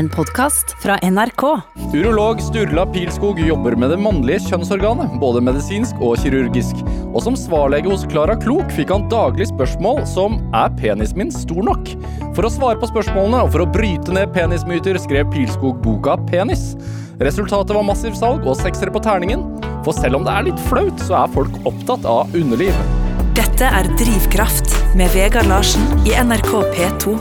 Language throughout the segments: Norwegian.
En podkast fra NRK. Urolog Sturla Pilskog jobber med det mannlige kjønnsorganet, både medisinsk og kirurgisk. Og som svarlege hos Klara Klok fikk han daglig spørsmål som er penisen min stor nok? For å svare på spørsmålene og for å bryte ned penismyter skrev Pilskog boka Penis. Resultatet var massiv salg og seksere på terningen. For selv om det er litt flaut, så er folk opptatt av underliv. Dette er Drivkraft med Vegard Larsen i NRK P2.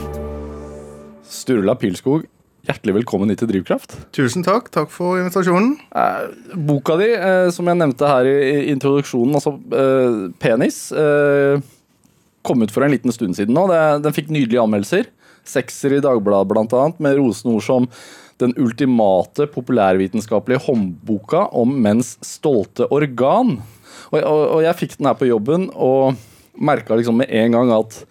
Sturla Pilskog, hjertelig velkommen hit til Drivkraft. Tusen takk. Takk for invitasjonen. Eh, boka di, eh, som jeg nevnte her i, i introduksjonen, altså eh, Penis, eh, kom ut for en liten stund siden nå. Det, den fikk nydelige anmeldelser. Sekser i Dagbladet annet, med rosende ord som den ultimate populærvitenskapelige håndboka om menns stolte organ. Og, og, og jeg fikk den her på jobben og merka liksom med en gang at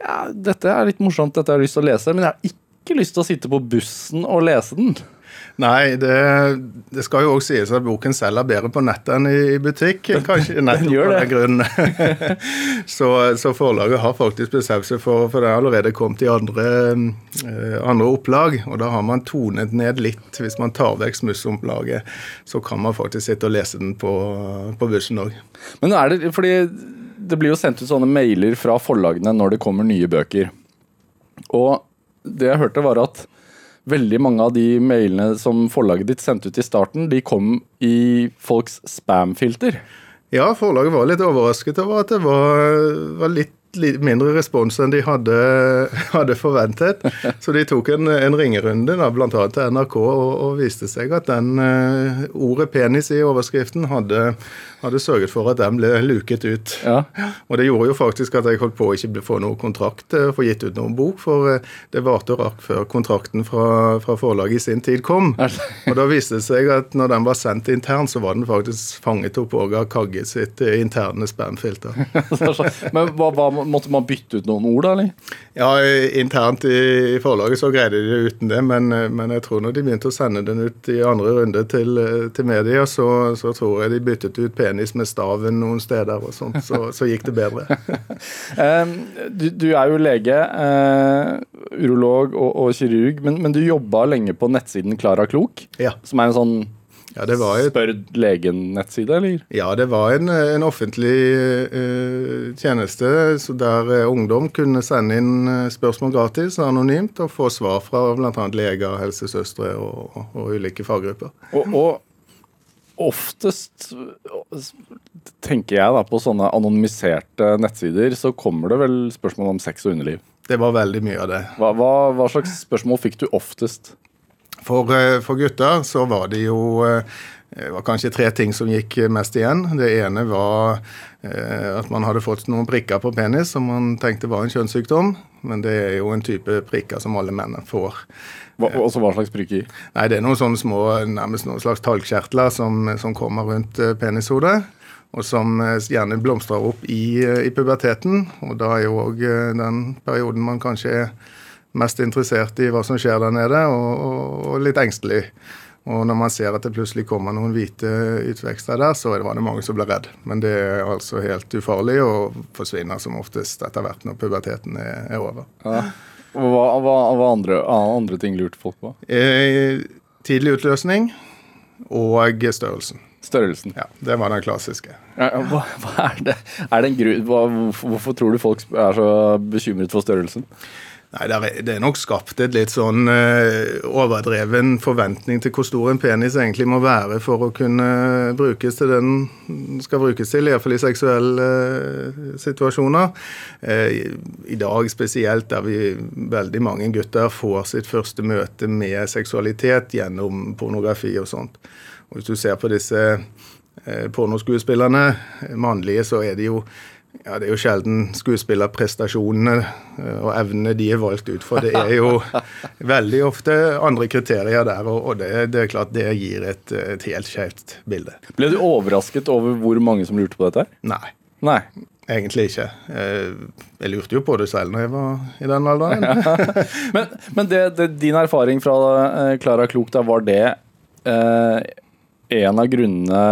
ja, dette er litt morsomt, dette har jeg lyst til å lese, men jeg har ikke lyst til å sitte på bussen og lese den. Nei, det, det skal jo også sies at boken selger bedre på nettet enn i butikk. Kanskje nettopp av den grunnen. så, så forlaget har faktisk bestemt seg for For det har allerede kommet i andre, uh, andre opplag. Og da har man tonet ned litt. Hvis man tar vekk smussomplaget, så kan man faktisk sitte og lese den på, på bussen òg. Men er det, fordi det blir jo sendt ut sånne mailer fra forlagene når det kommer nye bøker. Og det jeg hørte var at veldig mange av de mailene som forlaget ditt sendte ut i starten, de kom i folks spam-filter. Ja, forlaget var litt overrasket over at det var, var litt, litt mindre respons enn de hadde, hadde forventet. Så de tok en, en ringerunde, da, bl.a. til NRK, og, og viste seg at den uh, ordet 'penis' i overskriften hadde, hadde sørget for at den ble luket ut. Ja. Og det gjorde jo faktisk at jeg holdt på å ikke få noen kontrakt eh, få gitt ut noen bok, for eh, det varte og rakk før kontrakten fra, fra forlaget i sin tid kom. Og da viste det seg at når den var sendt internt, så var den faktisk fanget opp òg av Kagge sitt interne spamfilter. Men hva, hva, måtte man bytte ut noen ord, da? eller? Ja, internt i, forlaget så greide de det uten det, men, men jeg tror når de begynte å sende den ut i andre runde til, til media, så, så tror jeg de byttet ut penis med staven noen steder og sånt, så, så gikk det bedre. Du, du er jo lege, uh, urolog og, og kirurg, men, men du jobba lenge på nettsiden Klara Klok, Ja. som er en sånn Ja, det var et spør legen-nettside, eller? Ja, det var en, en offentlig uh, tjeneste så der eh, ungdom kunne sende inn eh, spørsmål gratis anonymt og få svar fra bl.a. leger, helsesøstre og, og ulike faggrupper. Og, og oftest tenker jeg da på sånne anonymiserte nettsider, så kommer det vel spørsmål om sex og underliv. Det var veldig mye av det. Hva, hva, hva slags spørsmål fikk du oftest? For, eh, for gutter så var det jo eh, det var kanskje tre ting som gikk mest igjen. Det ene var eh, at man hadde fått noen prikker på penis som man tenkte var en kjønnssykdom. Men det er jo en type prikker som alle menn får. Hva, også hva slags prikker? Nei, det er noen sånne små, nærmest noen slags talgkjertler som, som kommer rundt penishodet. Og som gjerne blomstrer opp i, i puberteten. Og da er jo òg den perioden man kanskje er mest interessert i hva som skjer der nede, og, og, og litt engstelig. Og når man ser at det plutselig kommer noen hvite utvekster der, så var det mange som ble redd. Men det er altså helt ufarlig og forsvinner som oftest etter hvert når puberteten er, er over. Ja. Hva, hva, hva andre, andre ting lurte folk på? Eh, tidlig utløsning og størrelsen. Størrelsen. Ja, Det var den klassiske. Ja, hva, hva er det? Er det en gru, hvorfor tror du folk er så bekymret for størrelsen? Nei, det er, nok skapt et litt sånn eh, overdreven forventning til hvor stor en penis egentlig må være for å kunne brukes til den den skal brukes til, iallfall i seksuelle eh, situasjoner. Eh, I dag spesielt, der vi veldig mange gutter får sitt første møte med seksualitet gjennom pornografi og sånt. Og Hvis du ser på disse pornoskuespillerne, mannlige, så er de jo ja, Det er jo sjelden skuespillerprestasjonene eh, og evnene de er valgt ut for. Det er jo veldig ofte andre kriterier der, og det, det er klart det gir et, et helt skjevt bilde. Ble du overrasket over hvor mange som lurte på dette? Nei, Nei. egentlig ikke. Eh, Jeg lurte jo på det selv når jeg var i den alderen. Men, men det, det, din erfaring fra eh, Klara Klok, da, var det eh, en av grunnene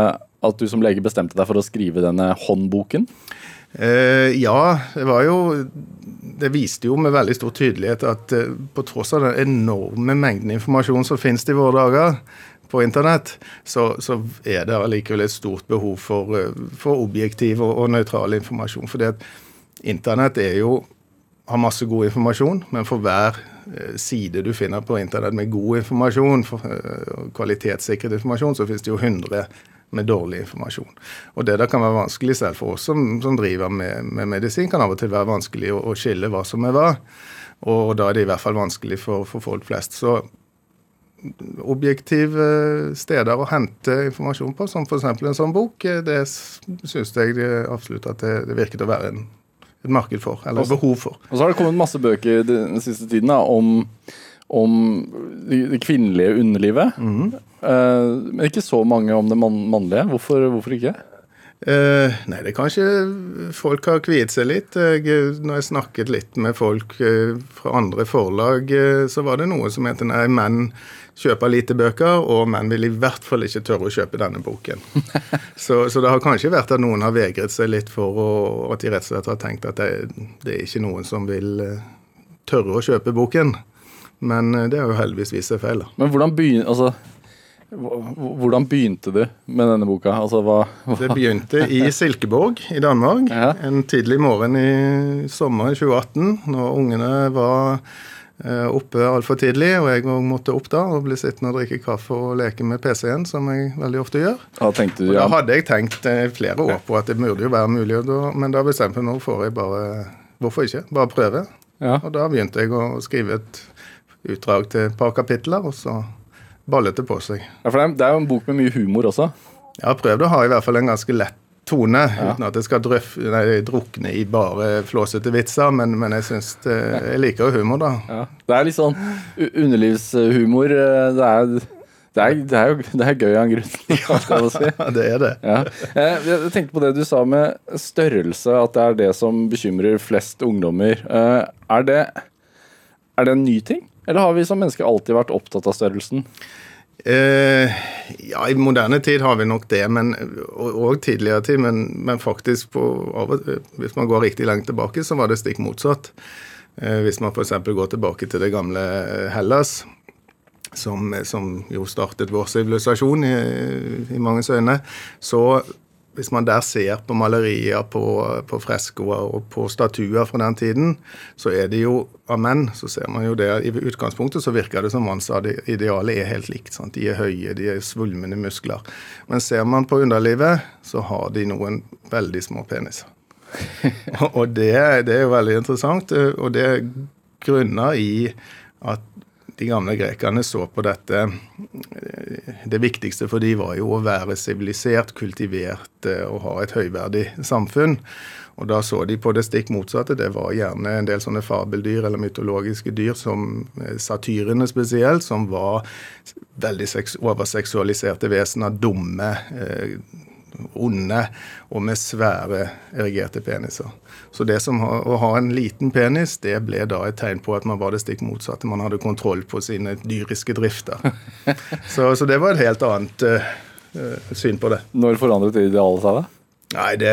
at du som lege bestemte deg for å skrive denne håndboken? Eh, ja, det var jo Det viste jo med veldig stor tydelighet at eh, på tross av den enorme mengden informasjon som finnes i våre dager på internett, så, så er det allikevel et stort behov for, eh, for objektiv og, og nøytral informasjon. Fordi internett er jo har masse god informasjon, men for hver eh, side du finner på internett med god informasjon, for, eh, kvalitetssikret informasjon, så finnes det jo 100 med dårlig informasjon. Og Det der kan være vanskelig selv for oss som, som driver med, med, medisin. kan av og til være vanskelig å, å, skille hva som er hva. Og da er det i hvert fall vanskelig for, for folk flest. Så objektive steder å hente informasjon på, som f.eks. en sånn bok, eh, det syns jeg absolutt at det, det virket å være en, et marked for, eller et behov for. Og så har det kommet masse bøker den siste tiden da, om om det kvinnelige underlivet. Mm. Uh, men ikke så mange om det mannlige. Hvorfor, hvorfor ikke? Uh, nei, det er kanskje folk har kviet seg litt. Jeg, når jeg snakket litt med folk uh, fra andre forlag, så var det noe som heter nei, menn kjøper lite bøker, og menn vil i hvert fall ikke tørre å kjøpe denne boken. så, så, det har kanskje vært at noen har vegret seg litt for å, at de rett og slett har tenkt at det, det er ikke noen som vil tørre å kjøpe boken. Men eh, det har jo heldigvis vist seg feil. Men hvordan begynner, altså, hvordan begynte du med denne boka? Altså, hva, hva? Det begynte i Silkeborg i Danmark. Ja. En tidlig morgen i sommeren 2018, når ungene var eh, oppe altfor tidlig, og jeg måtte opp da og bli sittende og drikke kaffe og leke med PC-en, som jeg veldig ofte gjør. Da, du, ja. da hadde jeg tenkt eh, flere år på at det burde jo være mulig, men da bestemte jeg meg får jeg bare Hvorfor ikke? Bare prøve. Ja. Og da begynte jeg å skrive et utdrag til et par kapitler, og så ballet det på seg. Ja, for Det er jo en bok med mye humor også? Jeg har prøvd å ha i hvert fall en ganske lett tone, ja. uten at det skal drøf, nei, drukne i bare flåsete vitser. Men, men jeg syns Jeg liker jo humor, da. Ja. Det er litt sånn underlivshumor. Eh, det er, det er, det er jo det er gøy av en grunn. Ja, si. det er det. Ja. Eh, jeg tenkte på det du sa med størrelse, at det er det som bekymrer flest ungdommer. Eh, er det, er det en ny ting? Eller har vi som mennesker alltid vært opptatt av størrelsen? Eh, ja, i moderne tid har vi nok det, men, og, og tidligere tid. Men, men faktisk, på, hvis man går riktig langt tilbake, så var det stikk motsatt. Eh, hvis man f.eks. går tilbake til det gamle Hellas, som, som jo startet vår sivilisasjon i, i manges øyne, så hvis man der ser på malerier, på, på freskoer og på statuer fra den tiden, så er det jo av menn, så ser man jo det I utgangspunktet så virker det som man sa det idealet er helt likt. Sant? De er høye, de er svulmende muskler. Men ser man på underlivet, så har de noen veldig små peniser. og det, det er jo veldig interessant, og det grunner i at de gamle grekerne så på dette Det viktigste for de var jo å være sivilisert, kultivert eh, og ha et høyverdig samfunn. Og da så de på det stikk motsatte. Det var gjerne en del sånne fabeldyr eller mytologiske dyr, som eh, satyrene spesielt, som var veldig overseksualiserte vesener, dumme, eh, onde og med svære erigerte peniser. Så det som å ha en liten penis, det ble da et tegn på at man var det stikk motsatte. Man hadde kontroll på sine dyriske drifter. så, så, det var et helt annet uh, syn på det. Når forandret idealet seg, da? Nei, det,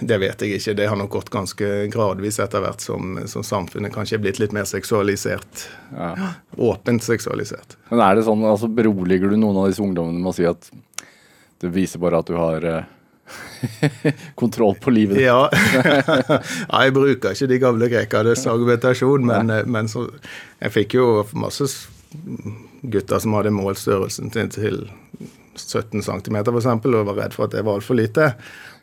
det, vet jeg ikke. Det har nok gått ganske gradvis etter hvert som, som samfunnet kanskje er blitt litt mer seksualisert. Ja. Åpent seksualisert. Men er det sånn, altså Beroliger du noen av disse ungdommene med å si at det viser bare at du har uh, kontroll på livet. ja. ja. jeg bruker ikke de gamle grekernes argumentasjon, men, eh, men så, jeg fikk jo masse gutter som hadde målstørrelsen til, til 17 cm f.eks. og var redd for at det var altfor lite.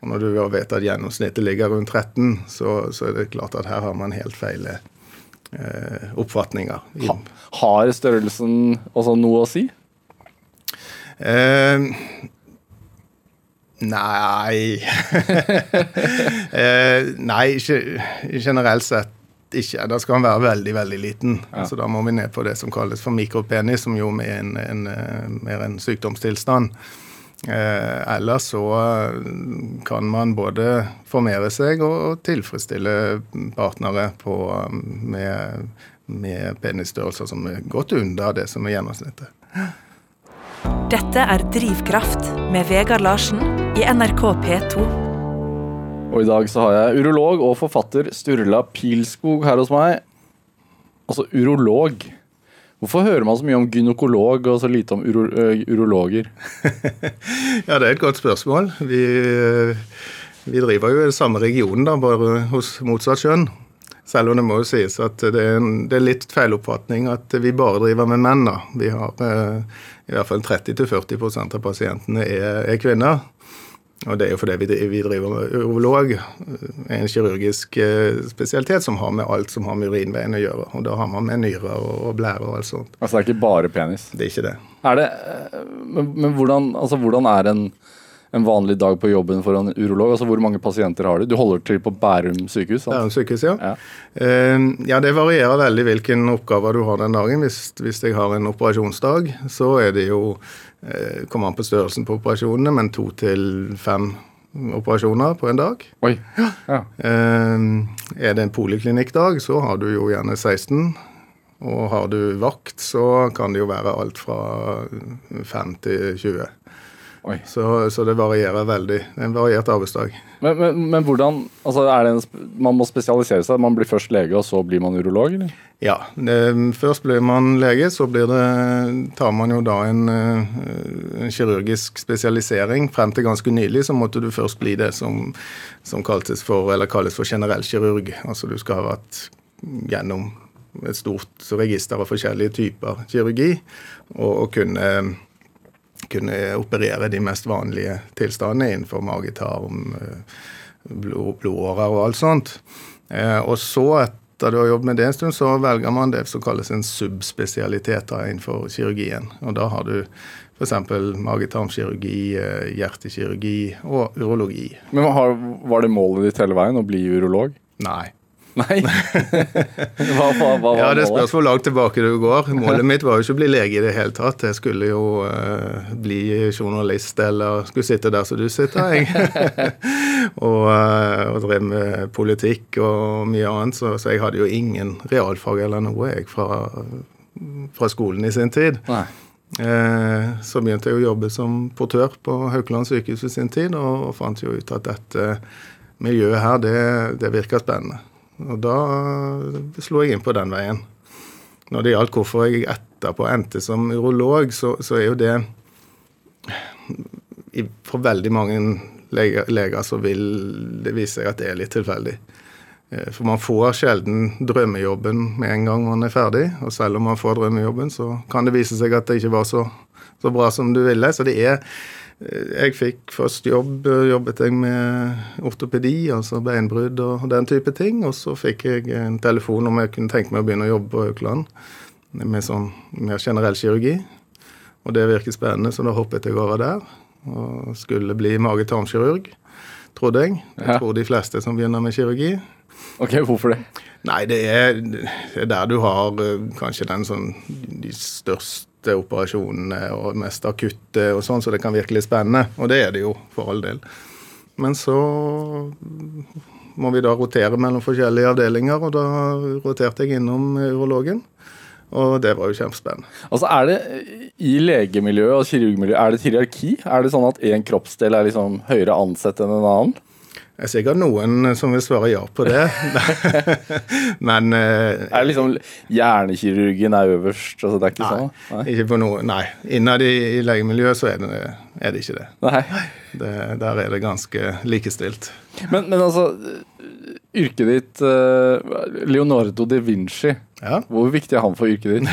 Og når du vet at gjennomsnittet ligger rundt 13, så, så, er det klart at her har man helt feil eh, oppfatninger. Ha, har størrelsen også noe å si? Eh, Nei eh, Nei, generelt sett ikke. Da skal han være veldig veldig liten. Ja. Så Da må vi ned på det som kalles for mikropenis, som jo er en, en, eh, mer en sykdomstilstand. Eh, ellers så eh, kan man både formere seg og tilfredsstille partnere på, med, med penisstørrelser som er godt under det som er gjennomsnittet. Dette er Drivkraft med Vegard Larsen i NRK P2. Og i dag så har jeg urolog og forfatter Sturla Pilskog her hos meg. Altså urolog. Hvorfor hører man så mye om gynekolog og så lite om uro, uh, urologer? ja, det er et godt spørsmål. Vi, vi driver jo i den samme regionen, da, bare hos motsatt kjønn. Selv om det må jo sies at det er, en, det er litt feiloppfatning at vi bare driver med menn. da. Vi har eh, i hvert fall 30-40% av pasientene er, er kvinner. Og det er jo fordi vi, vi driver med urolog, en kirurgisk eh, spesialitet som har med alt som har med urinveien å gjøre. Og da har man med nyrer og, blære og alt sånt. Altså det er ikke bare penis? Det er ikke det. Er det eh, men, men hvordan, altså, hvordan er en, en, vanlig dag på jobben for en urolog? Altså Hvor mange pasienter har du? Du holder til på Bærum sykehus? Sant? Bærum sykehus, ja. Ja. Uh, ja. Det varierer veldig hvilken oppgave du har den dagen. Hvis, hvis jeg har en operasjonsdag, så er det jo Eh, kommer an på størrelsen på operasjonene, men to til fem operasjoner på en dag. Oi. Ja. Ja. Eh, er det en poliklinikkdag, så har du jo gjerne 16. Og har du vakt, så kan det jo være alt fra 5 til 20. Så, så, det varierer veldig. Det er en variert arbeidsdag. Men, men, men hvordan altså det en, Man må spesialisere seg? Man blir først lege, og så blir man urolog? eller? Ja. Det, først blir man lege, så det, tar man jo da en, eh, en, kirurgisk spesialisering. Frem til ganske nylig så måtte du først bli det som, som kalles for, for generell kirurg. Altså du skal ha vært gjennom et stort register av forskjellige typer kirurgi og, og kunne kunne operere de mest vanlige tilstandene innenfor mage-tarm, eh, blod, blodårer og alt sånt. Eh, og så, etter du har jobbet med det en stund, så velger man det som kalles en subspesialitet innenfor kirurgien. Og da har du f.eks. mage-tarmkirurgi, eh, hjertekirurgi og urologi. Men Var det målet ditt hele veien å bli urolog? Nei. Nei? hva, hva, hva ja, Det spørs hvor langt tilbake du går. Målet mitt var jo ikke å bli lege i det hele tatt. Jeg skulle jo uh, bli journalist eller skulle sitte der som du sitter, jeg. og, uh, og drev med politikk og mye annet. Så, så, jeg hadde jo ingen realfag eller noe jeg fra, fra skolen i sin tid. Nei. Eh, så begynte jeg å jobbe som portør på Haukeland sykehus i sin tid, og fant jo ut at dette miljøet her, det, det virka spennende. Og da slo jeg inn på den veien. Når det gjaldt hvorfor jeg etterpå endte som urolog, så, så er jo det For veldig mange leger, leger, så vil det vise seg at det er litt tilfeldig. Eh, for man får sjelden drømmejobben med en gang man er ferdig. Og selv om man får drømmejobben, så kan det vise seg at det ikke var så, så bra som du ville. Så det er jeg fikk først jobb, jobbet jeg med ortopedi, altså beinbrudd og den type ting. Og så fikk jeg en telefon om jeg kunne tenke meg å begynne å jobbe på Haukeland med sånn mer generell kirurgi. Og det virket spennende, så da hoppet jeg over der. Og skulle bli mage-tarmkirurg, trodde jeg. Jeg tror de fleste som begynner med kirurgi. Ok, Hvorfor det? Nei, det er, det er der du har eh, kanskje den sånn, de største operasjonene og mest akutte og sånn, så det kan virke litt spennende. Og det er det jo, for all del. Men så må vi da rotere mellom forskjellige avdelinger, og da roterte jeg innom urologen. Og det var jo kjempespennende. Altså Er det i legemiljøet og kirurgmiljøet er det et hierarki? Er det sånn at én kroppsdel er liksom høyere ansett enn en annen? Det er sikkert noen som vil svare ja på det. Men uh, Er det liksom hjernekirurgen er øverst? Altså det er ikke nei, sånn? Nei, ikke på noe, nei. Innad i, i legemiljøet så er det, er det, ikke det. Nei. Det, der er det ganske likestilt. Men, men altså, yrket ditt uh, Leonardo da Vinci. Ja. Hvor viktig er han for yrket ditt?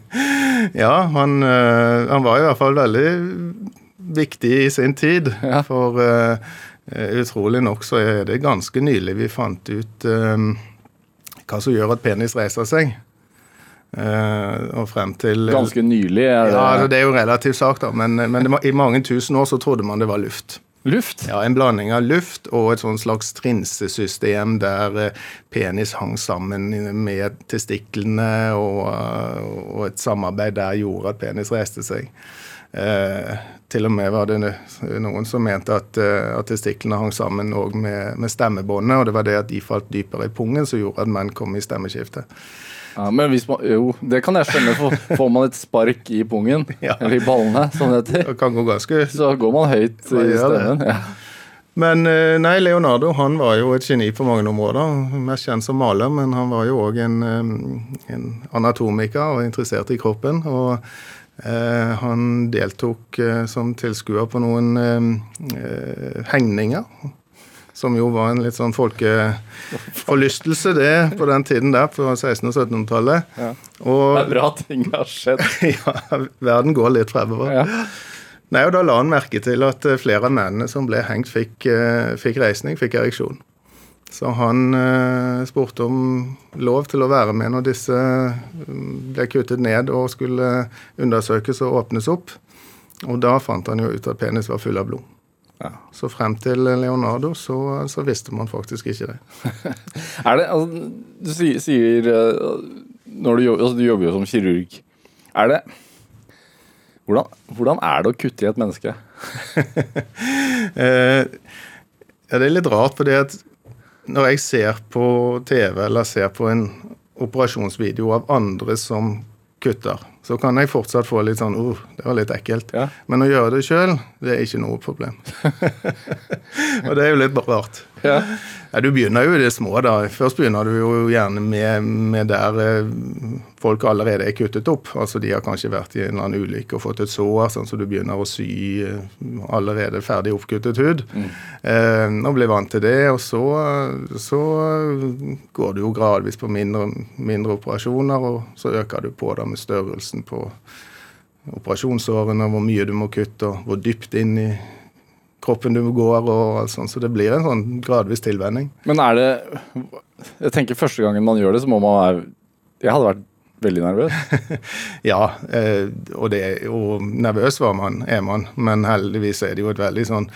ja, han, uh, han, var i hvert fall veldig viktig i sin tid. Ja. For Eh, utrolig nok så er det ganske nylig vi fant ut eh, hva som gjør at penis reiser seg. Eh, og frem til Ganske nylig? Er det... Ja, altså, det er jo relativt sagt, da. Men, men var, i mange tusen år så trodde man det var luft. Luft? Ja, En blanding av luft og et sånn slags trinsesystem der penis hang sammen med testiklene, og, og et samarbeid der gjorde at penis reiste seg. Eh, til og med var det noen som mente at, eh, at testiklene hang sammen med, med stemmebåndet, og det var det at de falt dypere i pungen som gjorde at menn kom i stemmeskiftet. Ja, men hvis man, Jo, det kan jeg skjønne. For får man et spark i pungen, ja. eller i ballene, som det heter, gå ganske så går man høyt i stemmen. Ja. Men eh, nei, Leonardo han var jo et geni på mange områder. Mest kjent som maler, men han var jo òg en, en, anatomiker og interessert i kroppen. Og han deltok eh, som tilskuer på noen eh, hengninger. Som jo var en litt sånn folkeforlystelse, det, på den tiden der, på 1600- og 1700-tallet. Ja. Det er bra ting har skjedd. ja, verden går litt fremover. Ja. Nei, og Da la han merke til at eh, flere av mennene som ble hengt, fikk, eh, fikk reisning, fikk ereksjon. Så han eh, spurte om lov til å være med når disse mm, ble kuttet ned og skulle undersøkes og åpnes opp. Og da fant han jo ut at penis var full av blod. Ja. Så frem til Leonardo så, så visste man faktisk ikke det. Er det, altså, du sier, sier eh, når du, altså, du jobber jo som kirurg. Er det hvordan, hvordan er det å kutte i et menneske? Eh, ja, det er litt rart, fordi at når jeg ser på TV eller ser på en operasjonsvideo av andre som kutter, så kan jeg fortsatt få litt sånn uh, det var litt ekkelt. Ja. Men å gjøre det sjøl, det er ikke noe problem. Og det er jo litt rart. Ja. Ja, du begynner jo i det små. da. Først begynner du jo gjerne med, med der eh, folk allerede er kuttet opp. Altså De har kanskje vært i en eller annen ulykke og fått et sår, sånn så du begynner å sy eh, allerede ferdig oppkuttet hud. Eh, og blir vant til det. Og så, så går du jo gradvis på mindre, mindre operasjoner, og så øker du på da med størrelsen på operasjonsårene, hvor mye du må kutte, og hvor dypt inn i kroppen du går, og alt sånt. Så det blir en sånn gradvis tilvenning. Men er det Jeg tenker første gangen man gjør det, så må man være Jeg hadde vært veldig nervøs. Ja, eh, og, det, og nervøs var man, er man, men heldigvis er det jo et veldig sånn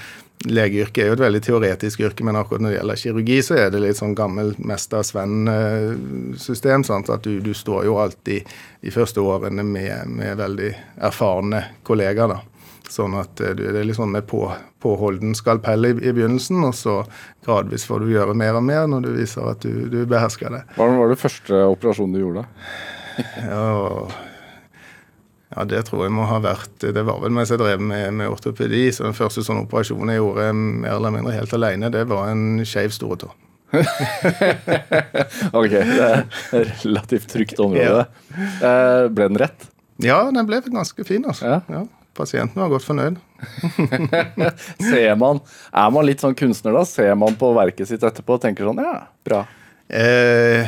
Legeyrket er jo et veldig teoretisk yrke, men akkurat når det gjelder kirurgi, så er det litt sånn gammel Mester Sven-system. sånn At du, du, står jo alltid de første årene med, med veldig erfarne kollegaer. da. Sånn at eh, du, det er litt sånn med på, påholden skalpell i, i begynnelsen, og så gradvis får du gjøre mer og mer når du viser at du, du behersker det. Hva var det første operasjonen du gjorde? Ja, ja, det tror jeg må ha vært Det var vel mens jeg drev med, med ortopedi. Så den første sånn operasjonen jeg gjorde mer eller mindre helt alene, det var en skeiv storetå. Ok, det er et relativt trygt område. Eh, ble den rett? Ja, den ble ganske fin, altså. Ja. Ja. Pasienten var godt fornøyd. Ser man, Er man litt sånn kunstner da? Ser man på verket sitt etterpå og tenker sånn Ja, bra. Eh,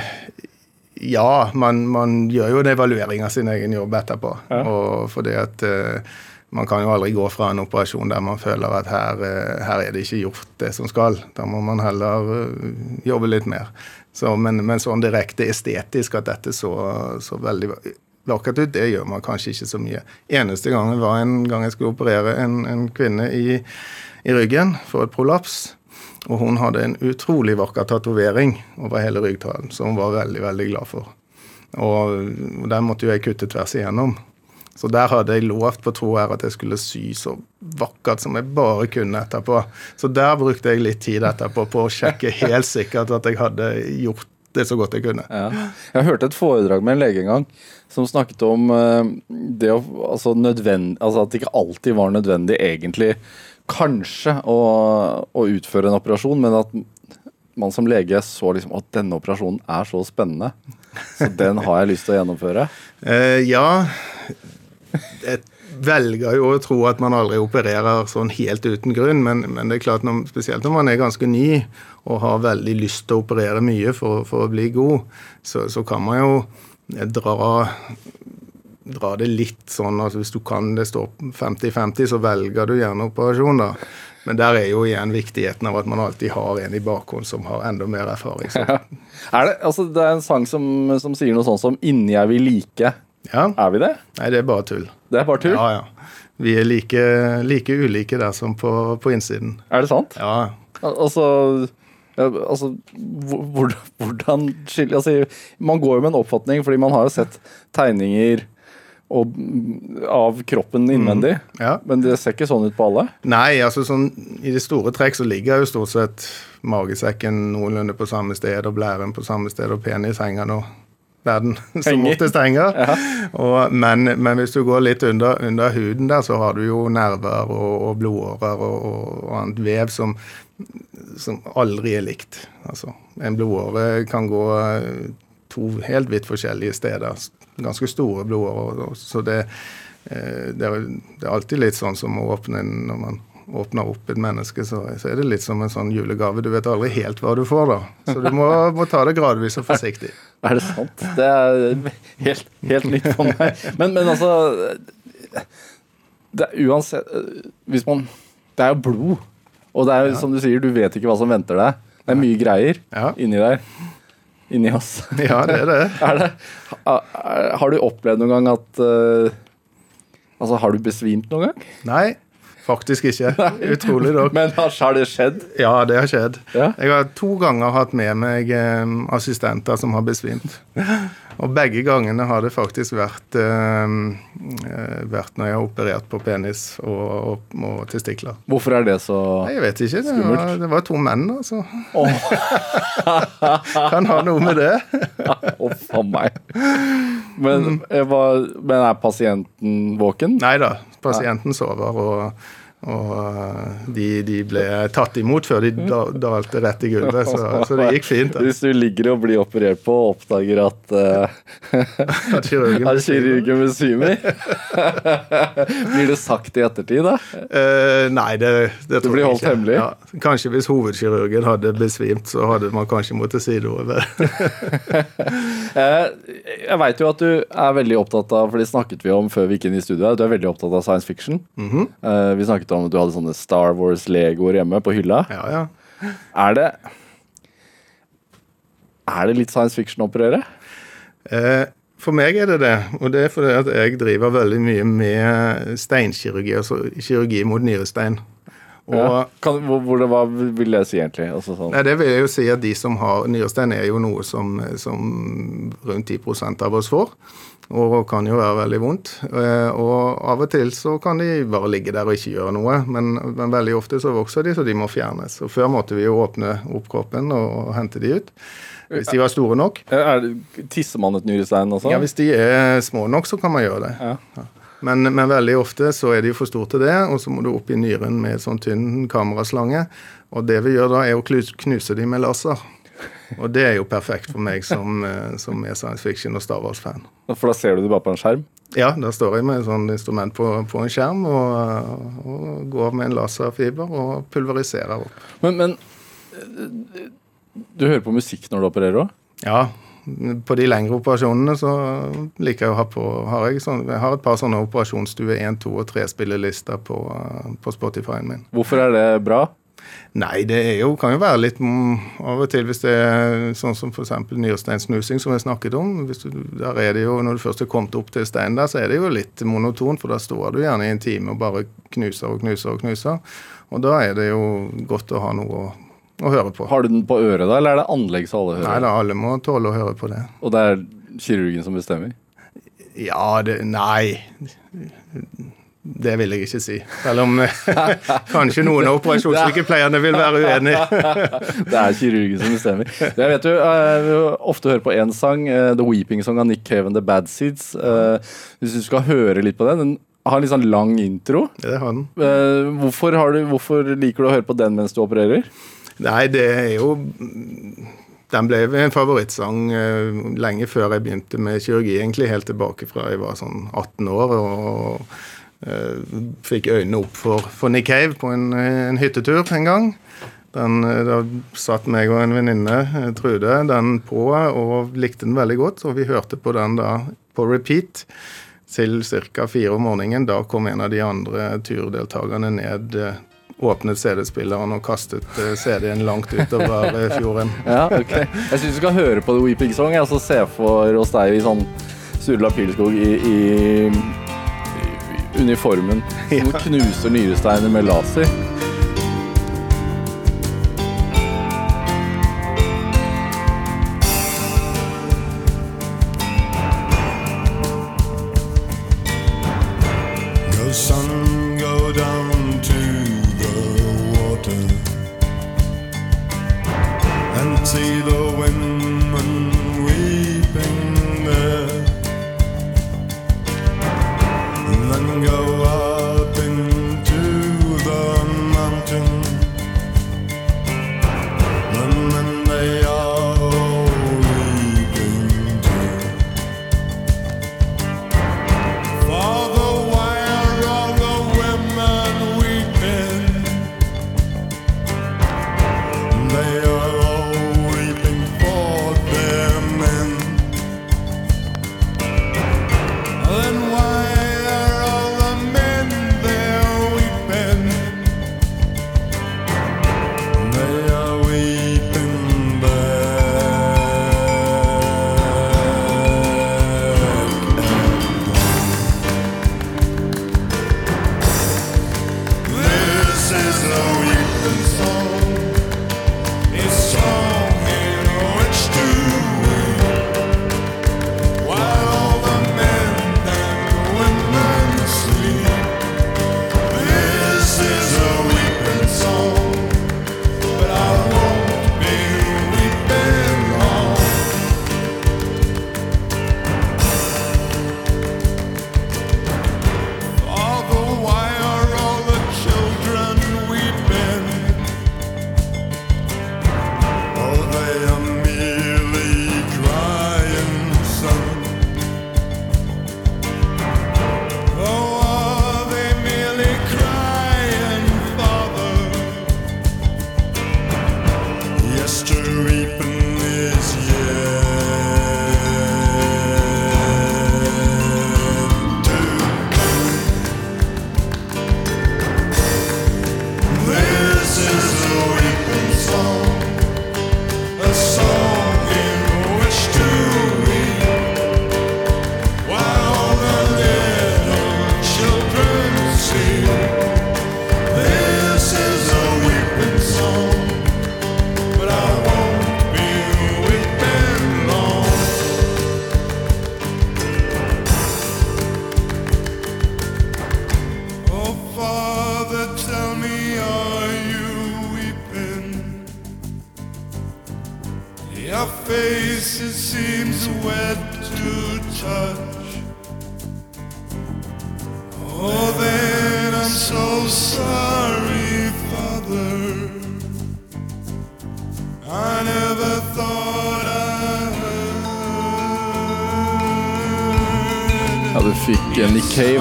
ja, man, man gjør jo en evaluering av sin egen jobb etterpå. Ja. Og fordi at uh, man kan jo aldri gå fra en operasjon der man føler at her, uh, her er det ikke gjort det som skal. Da må man heller uh, jobbe litt mer. Så, men, men sånn direkte estetisk at dette så, så veldig vakkert ut, det gjør man kanskje ikke så mye. Eneste gangen var en gang jeg skulle operere en, en kvinne i, i ryggen for et prolaps. Og hun hadde en utrolig vakker tatovering over hele ryggtalen, som hun var veldig, veldig glad for. Og der måtte jo jeg kutte tvers igjennom. Så der hadde jeg lovt på tro her at jeg skulle sy så vakkert som jeg bare kunne etterpå. Så der brukte jeg litt tid etterpå på å sjekke helt sikkert at jeg hadde gjort det så godt jeg kunne. Ja. Jeg hørte et foredrag med en lege en gang som snakket om eh, det å, altså altså at det ikke alltid var nødvendig egentlig kanskje å, å utføre en operasjon, men at man som lege så liksom at denne operasjonen er så spennende, så den har jeg lyst til å gjennomføre. Uh, ja, jeg velger jo å tro at man aldri opererer sånn helt uten grunn, men, men det er klart, når, spesielt når man er ganske ny og har veldig lyst til å operere mye for, for å bli god, så, så kan man jo dra, dra det litt sånn at hvis du kan det står 50-50, så velger du gjerne operasjon, da. Men der er jo igjen viktigheten av at man alltid har en i bakhånd som har enda mer erfaring. Så. Er det, altså, det er en sang som, som sier noe sånt som 'Inni er vi like'. Ja. Er vi det? Nei, det er bare tull. Det er bare tull? Ja, ja. Vi er like, like ulike der som på, på innsiden. Er det sant? Ja. Al- Altså, altså hvor- hvor- hvordan skiller altså, Man går jo med en oppfatning, fordi man har jo sett tegninger og, av kroppen innvendig. ja. Men det ser ikke sånn ut på alle. Nei, altså sånn i det store trekk så ligger jo stort sett magesekken noenlunde på samme sted, og blæren på samme sted, og penis henger nå verden som Henger. oftest henger. Og, men, men hvis du går litt under, under huden der, så har du jo nerver og, og blodårer og, og annet vev som, som aldri er likt. Altså, en blodåre kan gå to helt vidt forskjellige steder. Ganske store blodårer. Så det, eh, det, er, det er alltid litt sånn som å åpne en- når man åpner opp et menneske, så, så er det litt som en sånn julegave. Du vet aldri helt hva du får, da. Så du må, må ta det gradvis og forsiktig. Er det sant? Det er helt, helt nytt for meg. Men, men altså det er Uansett Hvis man Det er jo blod. Og det er jo som du sier, du vet ikke hva som venter deg. Det er mye greier Ja. inni der. Inni oss. Ja, det er det. Er det, har, har du opplevd noen gang at uh, Altså, har du besvimt noen gang? Nei, faktisk ikke. Utrolig nok. Men har, har det skjedd? Ja, det har skjedd. Ja. Jeg har to ganger hatt med meg um, assistenter som har besvimt. Og begge gangene har det faktisk vært, eh, eh, vært når jeg har operert på penis og, og, og testikler. Hvorfor er det så Nei, Jeg vet ikke. Det var, det var to menn, altså. Oh. Kan ha noe med det. Å, faen meg. Men, var, men er pasienten våken? Nei da, pasienten sover, og, og eh, de, de ble tatt imot før de dalte rett i gulvet, så, så det gikk fint. Da. Hvis du ligger og blir operert på og oppdager at uh, At kirurgen er besvimer Blir det sagt i ettertid, da? Uh, nei, det, det tror blir jeg ikke. hemmelig? Ja. Kanskje hvis hovedkirurgen hadde besvimt, så hadde man kanskje måttet si noe. Eh, jeg veit jo at du er veldig opptatt av For det snakket vi om før vi gikk inn i studio. Du er veldig opptatt av science fiction. Mm -hmm. uh, vi snakket om at du hadde sånne Star Wars-legoer hjemme på hylla. ja, ja. Er det Er det litt science fiction å operere? Uh, for meg er det det, og det er fordi at jeg driver veldig mye med steinkirurgi, altså kirurgi mot nyrestein. Og Ja. Kan, hvor, hva vil det si, egentlig? Altså, sånn. Nei, Det vil jeg jo si at de som har nyrestein, er jo noe som, som rundt 10% av oss får. Og kan jo være veldig vondt. Eh, Og av og til så kan de bare ligge der og ikke gjøre noe. Men, men veldig ofte så vokser de, så de må fjernes. Og før måtte vi jo åpne opp kroppen og hente de ut. Hvis de var store nok. Er, Er det, tisser man et nyrestein også? Ja, Hvis de er små nok, så kan man gjøre det. Ja. Men, men veldig ofte så er de for store til det, og så må du opp i nyren med en sånn tynn kameraslange. Og det vi gjør da, er å knuse de med laser. Og det er jo perfekt for meg som, eh, som er science fiction og Star Wars-fan. For da ser du det bare på en skjerm? Ja, da står jeg med et sånt instrument på, på en skjerm og, og går med en laserfiber og pulveriserer opp. Men, men eh, du hører på musikk når du opererer òg? Ja, på de lengre operasjonene så liker jeg å ha på har jeg, sånn, jeg har et par sånne operasjonsstue 1, 2 og 3-spillelister på, på Spotify-en min. Hvorfor er det bra? Nei, det er jo, kan jo være litt av og til hvis det er sånn som f.eks. nyresteinsnusing, som jeg snakket om. Du, der er det jo, Når du først er kommet opp til steinen der, så er det jo litt monotont, for da står du gjerne i en time og bare knuser og knuser og knuser. Og da er det jo godt å ha noe å, å høre på. Har du den på øret, da, eller er det anlegg så alle hører? Nei da, alle må tåle å høre på det. Og det er kirurgen som bestemmer? Ja, det Nei. Det vil jeg ikke si. Selv om kanskje noen av operasjonssykepleierne vil være uenig. Det er kirurgen som bestemmer. Det jeg vet du, eh, vi ofte hører på én sang, eh, The Weeping Song av Nick Cave and The Bad Seeds. Eh, Hvis du skal høre litt på den, den har en litt sånn lang intro. Det har den. Eh, Hvorfor, har du, hvorfor liker du å høre på den mens du opererer? Nei, det er jo Den ble en favorittsang eh, lenge før jeg begynte med kirurgi, egentlig helt tilbake fra jeg var sånn 18 år. og eh, Fikk øynene opp for, for Nick Cave på en, en hyttetur en gang. Den, eh, da satt meg og en venninne, Trude, den på og likte den veldig godt. Og vi hørte på den da på repeat til ca. fire om morgenen. Da kom en av de andre turdeltakerne ned, åpnet CD-spilleren og kastet eh, CD-en langt utover eh, fjorden. Ja, ok. Jeg syns du skal høre på The Weeping Song. Og så se for oss deg i sånn Sturla Pilskog i, i, i uniformen. Som knuser nyresteiner med laser.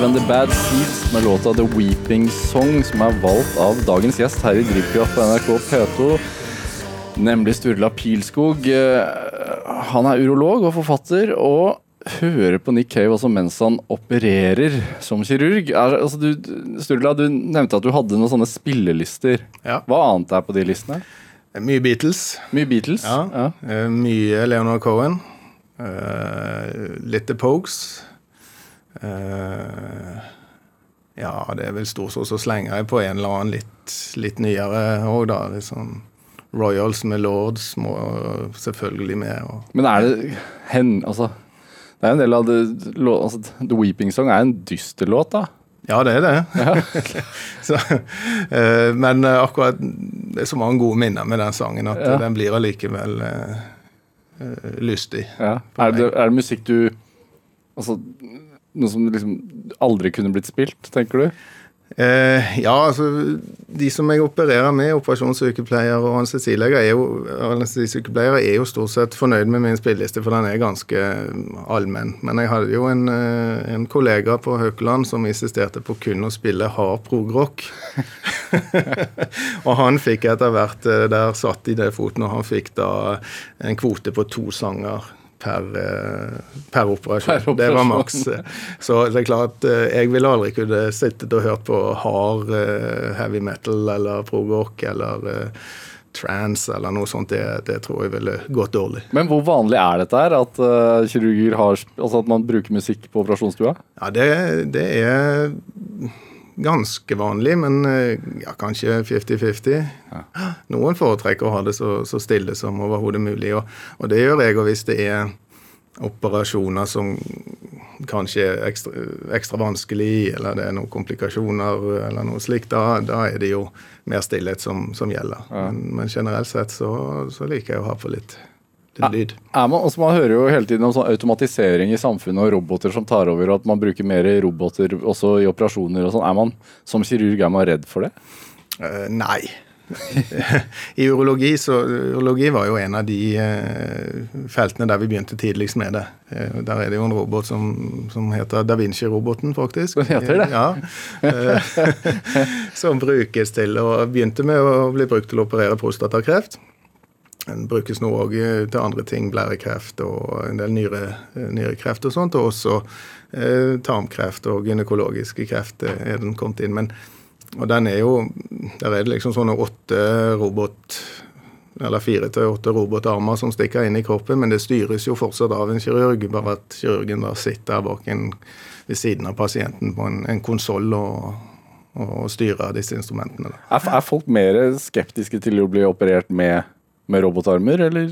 And The Bad Seeds med låta The Weeping Song, som er valgt av dagens gjest her i Drivkraft på NRK P2. Nemlig Sturla Pilskog. Eh, Han er urolog og forfatter, og hører på Nick Cave også mens han opererer som kirurg. Altså du, Sturla, du nevnte at du hadde noen sånne spillelister. Ja. Hva annet er på de listene? Mye Beatles. Mye Beatles? Ja. ja. mye Leonard Cohen. Eh, litt The Pogues. Eh, ja, det er vel stort sett så slenger jeg på en eller annen litt, litt nyere òg, da. Liksom Royals med Lords må selvfølgelig med. Men er det hen, altså Det er en del av det, altså, The Weeping Song er en dyster låt, da. ja, det er det. så, uh, men eh, akkurat Det er så mange gode minner med den sangen at Ja. den blir allikevel uh, lystig. Ja. Er, det, er det musikk du Altså noe som liksom aldri kunne blitt spilt, tenker du? Eh, ja, altså De som jeg opererer med, operasjonssykepleiere og anestesileger, er er jo stort sett fornøyd med min spilleliste, for den er ganske allmenn. Men jeg hadde jo en, eh, en kollega på Haukeland som insisterte på kun å spille hard progrock. og han fikk etter hvert eh, Der satt i det foten, og han fikk da en kvote på to sanger. Per, eh, per, operasjon. Per Det var maks. Så det er klart, eh, jeg ville aldri kunne sittet og hørt på hard eh, heavy metal eller prog-rock eller trans trance eller noe sånt. Det, det tror jeg ville gått dårlig. Men hvor vanlig er dette her? At eh, kirurger har Altså at man bruker musikk på operasjonsstua? Ja, det, det er ganske vanlig, men eh, ja, kanskje 50-50. Noen foretrekker å ha det så, så stille som overhodet mulig, og, og det gjør jeg. Og hvis det er operasjoner som kanskje er ekstra, ekstra vanskelig, eller det er noen komplikasjoner eller noe slikt, da, da er det jo mer stillhet som, som gjelder. Men, men generelt sett så, så liker jeg å ha for Litt lyd. Er man, også, man hører jo hele tiden om sånn automatisering i samfunnet og roboter som tar over, og at man bruker mer roboter også i operasjoner og sånn. Er man som kirurg er man redd for det? Uh, nei. I urologi så urologi var jo en av de uh, feltene der vi begynte tidligst med det. Uh, der er det jo en robot som, som heter Da Vinci-roboten, faktisk. Den heter det? Ja. Uh, som brukes til og begynte med å bli brukt til å operere prostatakreft. Den brukes nå òg til andre ting, blærekreft og en del nyre, nyrekreft og sånt. Og også eh, tarmkreft og gynekologiske kreft er den kommet inn. Men og den er jo Der er det liksom sånne åtte robot eller fire til åtte robotarmer som stikker inn i kroppen, men det styres jo fortsatt av en kirurg, bare at kirurgen da sitter bak en, ved siden av pasienten på en, en konsoll og, og styrer disse instrumentene. Er, er folk mer skeptiske til å bli operert med, med robotarmer, eller?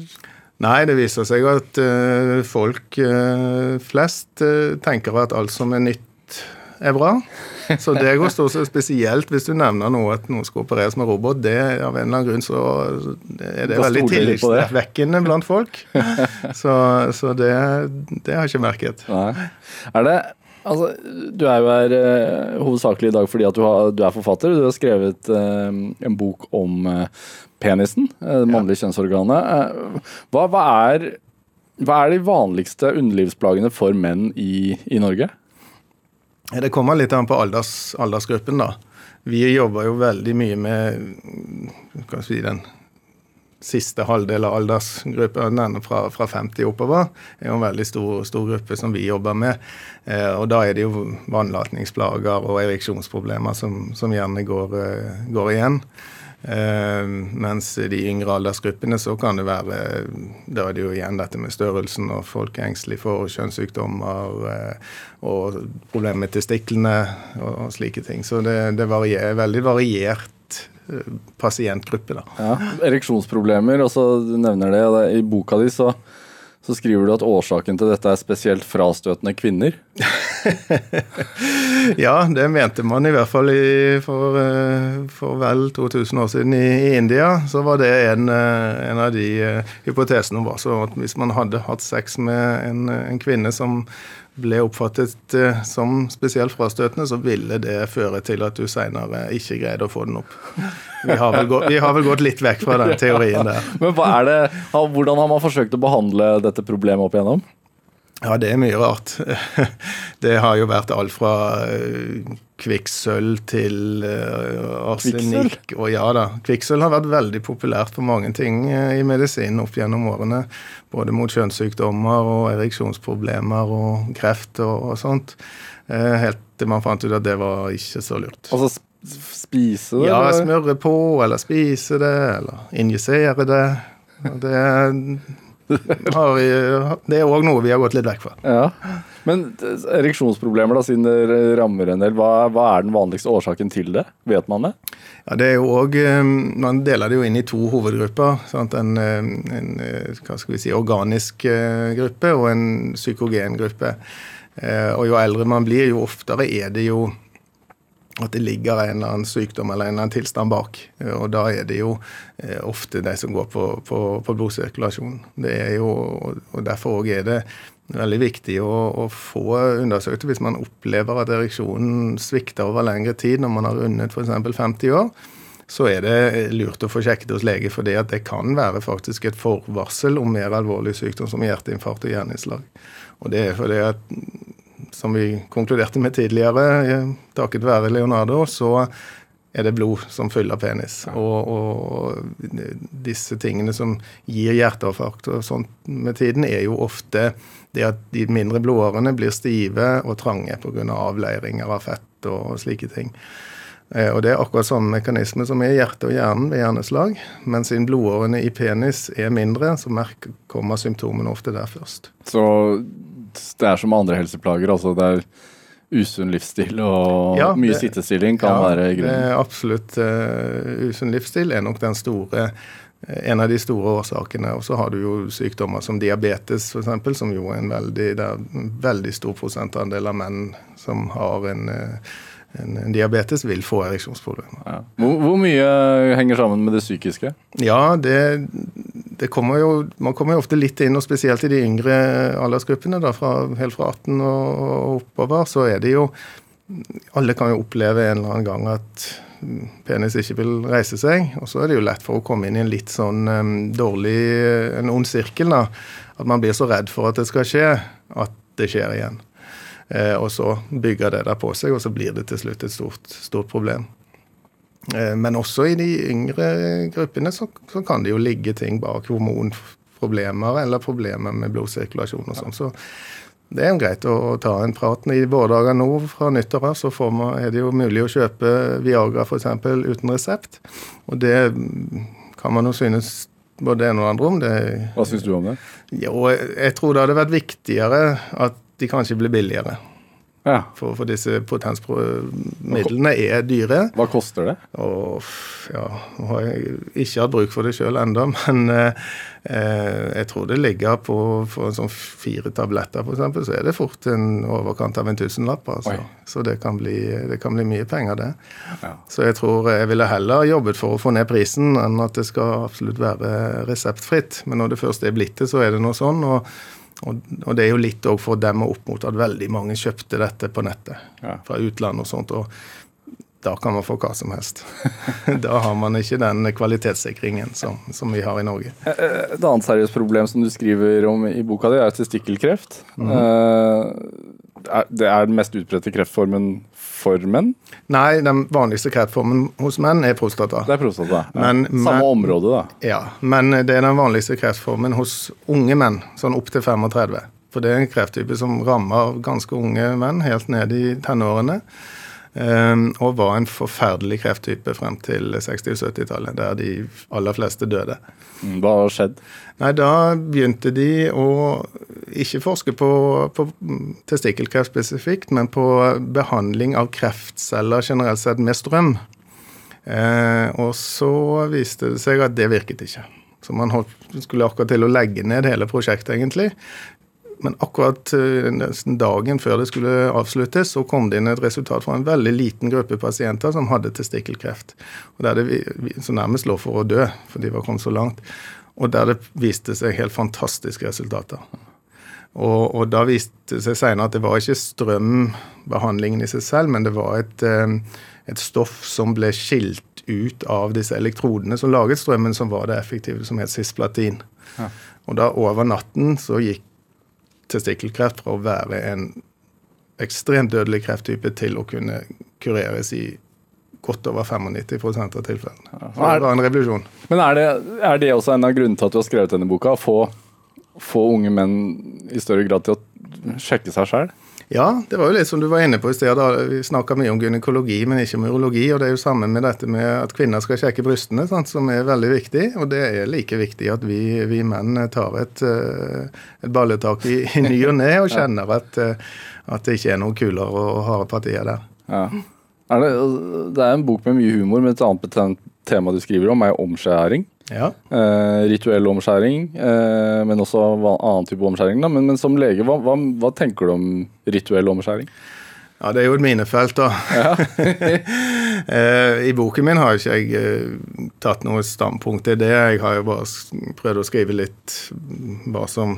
Nei, det viser seg at uh, folk uh, flest uh, tenker at alt som er nytt, er bra. Så det går stort sett spesielt hvis du nevner noe at noen skal opereres med robot. det Av en eller annen grunn så er det veldig tillitsvekkende blant folk. Så, så det, det har jeg ikke merket. Nei. Er det Altså, du er jo her eh, hovedsakelig i dag fordi at du, har, du er forfatter. Du har skrevet eh, en bok om eh, penisen, eh, det mannlige kjønnsorganet. Eh, hva, hva, er, hva er de vanligste underlivsplagene for menn i, i Norge? Det kommer litt an på alders, aldersgruppen, da. Vi jobber jo veldig mye med si, den siste halvdel av aldersgruppen, den fra, fra 50 oppover. Det er jo en veldig stor, stor gruppe som vi jobber med. Eh, og da er det jo vannlatningsplager og ereksjonsproblemer som, som gjerne går, eh, går igjen. Eh, mens de yngre aldersgruppene så kan det være Da er det jo igjen dette med størrelsen, og folk er engstelige for kjønnssykdommer eh, og problemer med testiklene og, slike ting. Så det, det varierer, veldig variert eh, pasientgruppe, da. Ja, ereksjonsproblemer, og så nevner det- I boka di så, så skriver du at årsaken til dette er spesielt frastøtende kvinner. Ja, det mente man i hvert fall i, for, eh, for vel 2000 år siden i, i India. Så var det en, eh, en av de eh, hypotesene var så at hvis man hadde hatt sex med en, en kvinne som ble oppfattet som spesielt frastøtende, så ville det føre til at du seinere ikke greide å få den opp. Vi har, gått, vi har vel gått litt vekk fra den teorien der. Men det, hvordan har man forsøkt å behandle dette problemet opp igjennom? Ja, det er mye rart. Det har jo vært alt fra eh, kvikksølv til eh, arsenikk. Og ja da, kvikksølv har vært veldig populært på mange ting eh, i medisinen opp gjennom årene. Både mot kjønnssykdommer og ereksjonsproblemer og kreft og, og sånt. Helt til man fant ut at det var ikke så lurt. Altså spise det? Ja, smøre på, eller spise det, eller injisere det. Og Det, det er òg noe vi har gått litt vekk fra. Ja. Men eh, ereksjonsproblemer, da, siden det rammer en del, hva, hva er den vanligste årsaken til det? Vet man det? Ja, det er jo også, eh, Man deler det jo inn i to hovedgrupper. En, eh, en hva skal vi si, organisk gruppe og en psykogen gruppe. Og jo eldre man blir, jo oftere er det jo at det ligger en eller annen sykdom eller en eller annen tilstand bak. Og da er det jo eh, ofte de som går på, på, på blodsirkulasjon. Det er jo, og Derfor er det veldig viktig å, å få undersøkt hvis man opplever at ereksjonen svikter over lengre tid når man har rundet f.eks. 50 år. Så er det lurt å få sjekket hos lege, for det kan være faktisk et forvarsel om mer alvorlig sykdom som hjerteinfarkt og hjerneslag. Og det er fordi at som vi konkluderte med tidligere, eh, takket være Leonardo, så er det blod som fyller penis. Og, og disse tingene som gir hjerteinfarkt og sånt med tiden, er jo ofte det at de mindre blodårene blir stive og trange pga. Av avleiringer av fett og slike ting. Eh, Og Det er akkurat samme mekanisme som er i hjertet og hjernen ved hjerneslag. Men siden blodårene i penis er mindre, så kommer symptomene ofte der først. Så det er som andre helseplager, altså det er usunn livsstil og Ja, mye det- sittestilling kan Ja, være grunnen. absolutt uh, Usunn livsstil er nok den store eh, en av de store årsakene. Og så har du jo sykdommer som diabetes, f.eks., som jo er en veldig, det er en veldig stor prosentandel av menn som har en, eh, en, en diabetes, vil få ereksjonsproblemer. Ja. Hvor, hvor mye henger sammen med det psykiske? Ja, det, det kommer jo, man kommer jo ofte litt inn, og spesielt i de yngre aldersgruppene, da, fra, helt fra 18 og, og oppover, så er det jo Alle kan jo oppleve en eller annen gang at penis ikke vil reise seg. Og så er det jo lett for å komme inn i en litt sånn um, dårlig En ond sirkel, da. At man blir så redd for at det skal skje, at det skjer igjen. Eh, og så bygger det der på seg, og så blir det til slutt et stort, stort problem. Eh, men også i de yngre gruppene så, så kan det jo ligge ting bak hormonproblemer eller problemer med blodsirkulasjon og sånn. Så det er jo greit å, å ta en prat. I våre dager nå fra nyttår av så får man, er det jo mulig å kjøpe Viagra f.eks. uten resept. Og det kan man jo synes både det ene og det andre om. Det, Hva syns du om det? jo, jeg tror det hadde vært viktigere at de kanskje blir billigere. Ja. For, for disse potensmidlene er dyre. Hva koster det? Og ja, jeg har ikke hatt bruk for det sjøl ennå, men eh, eh, jeg tror det ligger på for sånn fire tabletter, f.eks., så er det fort en overkant av en tusenlapp. Altså. Så det kan, bli, det kan bli mye penger, det. Ja. Så jeg tror jeg ville heller jobbet for å få ned prisen enn at det skal absolutt være reseptfritt. Men når det først er blitt det, så er det noe sånn. og og, og det er jo litt òg for å demme opp mot at veldig mange kjøpte dette på nettet Ja. fra utlandet og sånt. og da kan man få hva som helst. da har man ikke den kvalitetssikringen som, som vi har i Norge. Eh, Et annet seriøst problem som du skriver om i boka di, er testikkelkreft. Eh, er- Det er den mest utbredte kreftformen for menn? Nei, den vanligste kreftformen hos menn er prostata. Det er prostata. Ja. Men- Samme men- område, da. Ja, men det er den vanligste kreftformen hos unge menn, sånn opp til 35. For det er en krefttype som rammer ganske unge menn helt ned i tenårene. Ehm, og var en forferdelig krefttype frem til 60- og 70-tallet, der de aller fleste døde. Mm, Hva har skjedd? Nei, da begynte de å ikke forske på, på testikkelkreft spesifikt, men på behandling av kreftceller generelt sett med strøm. Eh, og så viste det seg at det virket ikke. Så man holdt, skulle akkurat til å legge ned hele prosjektet, egentlig. Men akkurat eh, nesten dagen før det skulle avsluttes, så kom det inn et resultat fra en veldig liten gruppe pasienter som hadde testikkelkreft. Og der det så nærmest lå for å dø, for de var kommet så langt. Og der det viste seg helt fantastiske resultater. Og, og da viste det seg senere at det var ikke strømbehandlingen i seg selv, men det var et, eh, et stoff som ble skilt ut av disse elektrodene som laget strømmen, som var det effektive, som het cisplatin. Ja. Og da over natten så gikk testikkelkreft fra å være en ekstremt dødelig krefttype til å kunne kureres i godt over 95 av tilfellene. Det var en revolusjon. Men er det, er det også en av grunnene til at du har skrevet denne boka? Å få, få unge menn i større grad til å sjekke seg sjøl? Ja, det var jo litt som du var inne på i sted. da. Vi snakka mye om gynekologi, men ikke om urologi. Og det er jo sammen med dette med at kvinner skal sjekke brystene, sant, som er veldig viktig. Og det er like viktig at vi, vi menn tar et, eh, et balletak i, i ny og ne og kjenner at, eh, at det ikke er noen kuler og harde partier der. Ja. Er det, det er en bok med mye humor, men et annet tema du skriver om, er omskjæring. Ja. Eh, rituell omskjæring, eh, men også annen type omskjæring. Men, men som lege, hva, hva, hva tenker du om rituell omskjæring? Ja, det er jo et minefelt, da. Eh, I boken min har ikke jeg eh, tatt noe standpunkt til det. Jeg har jo bare prøvd å skrive litt hva som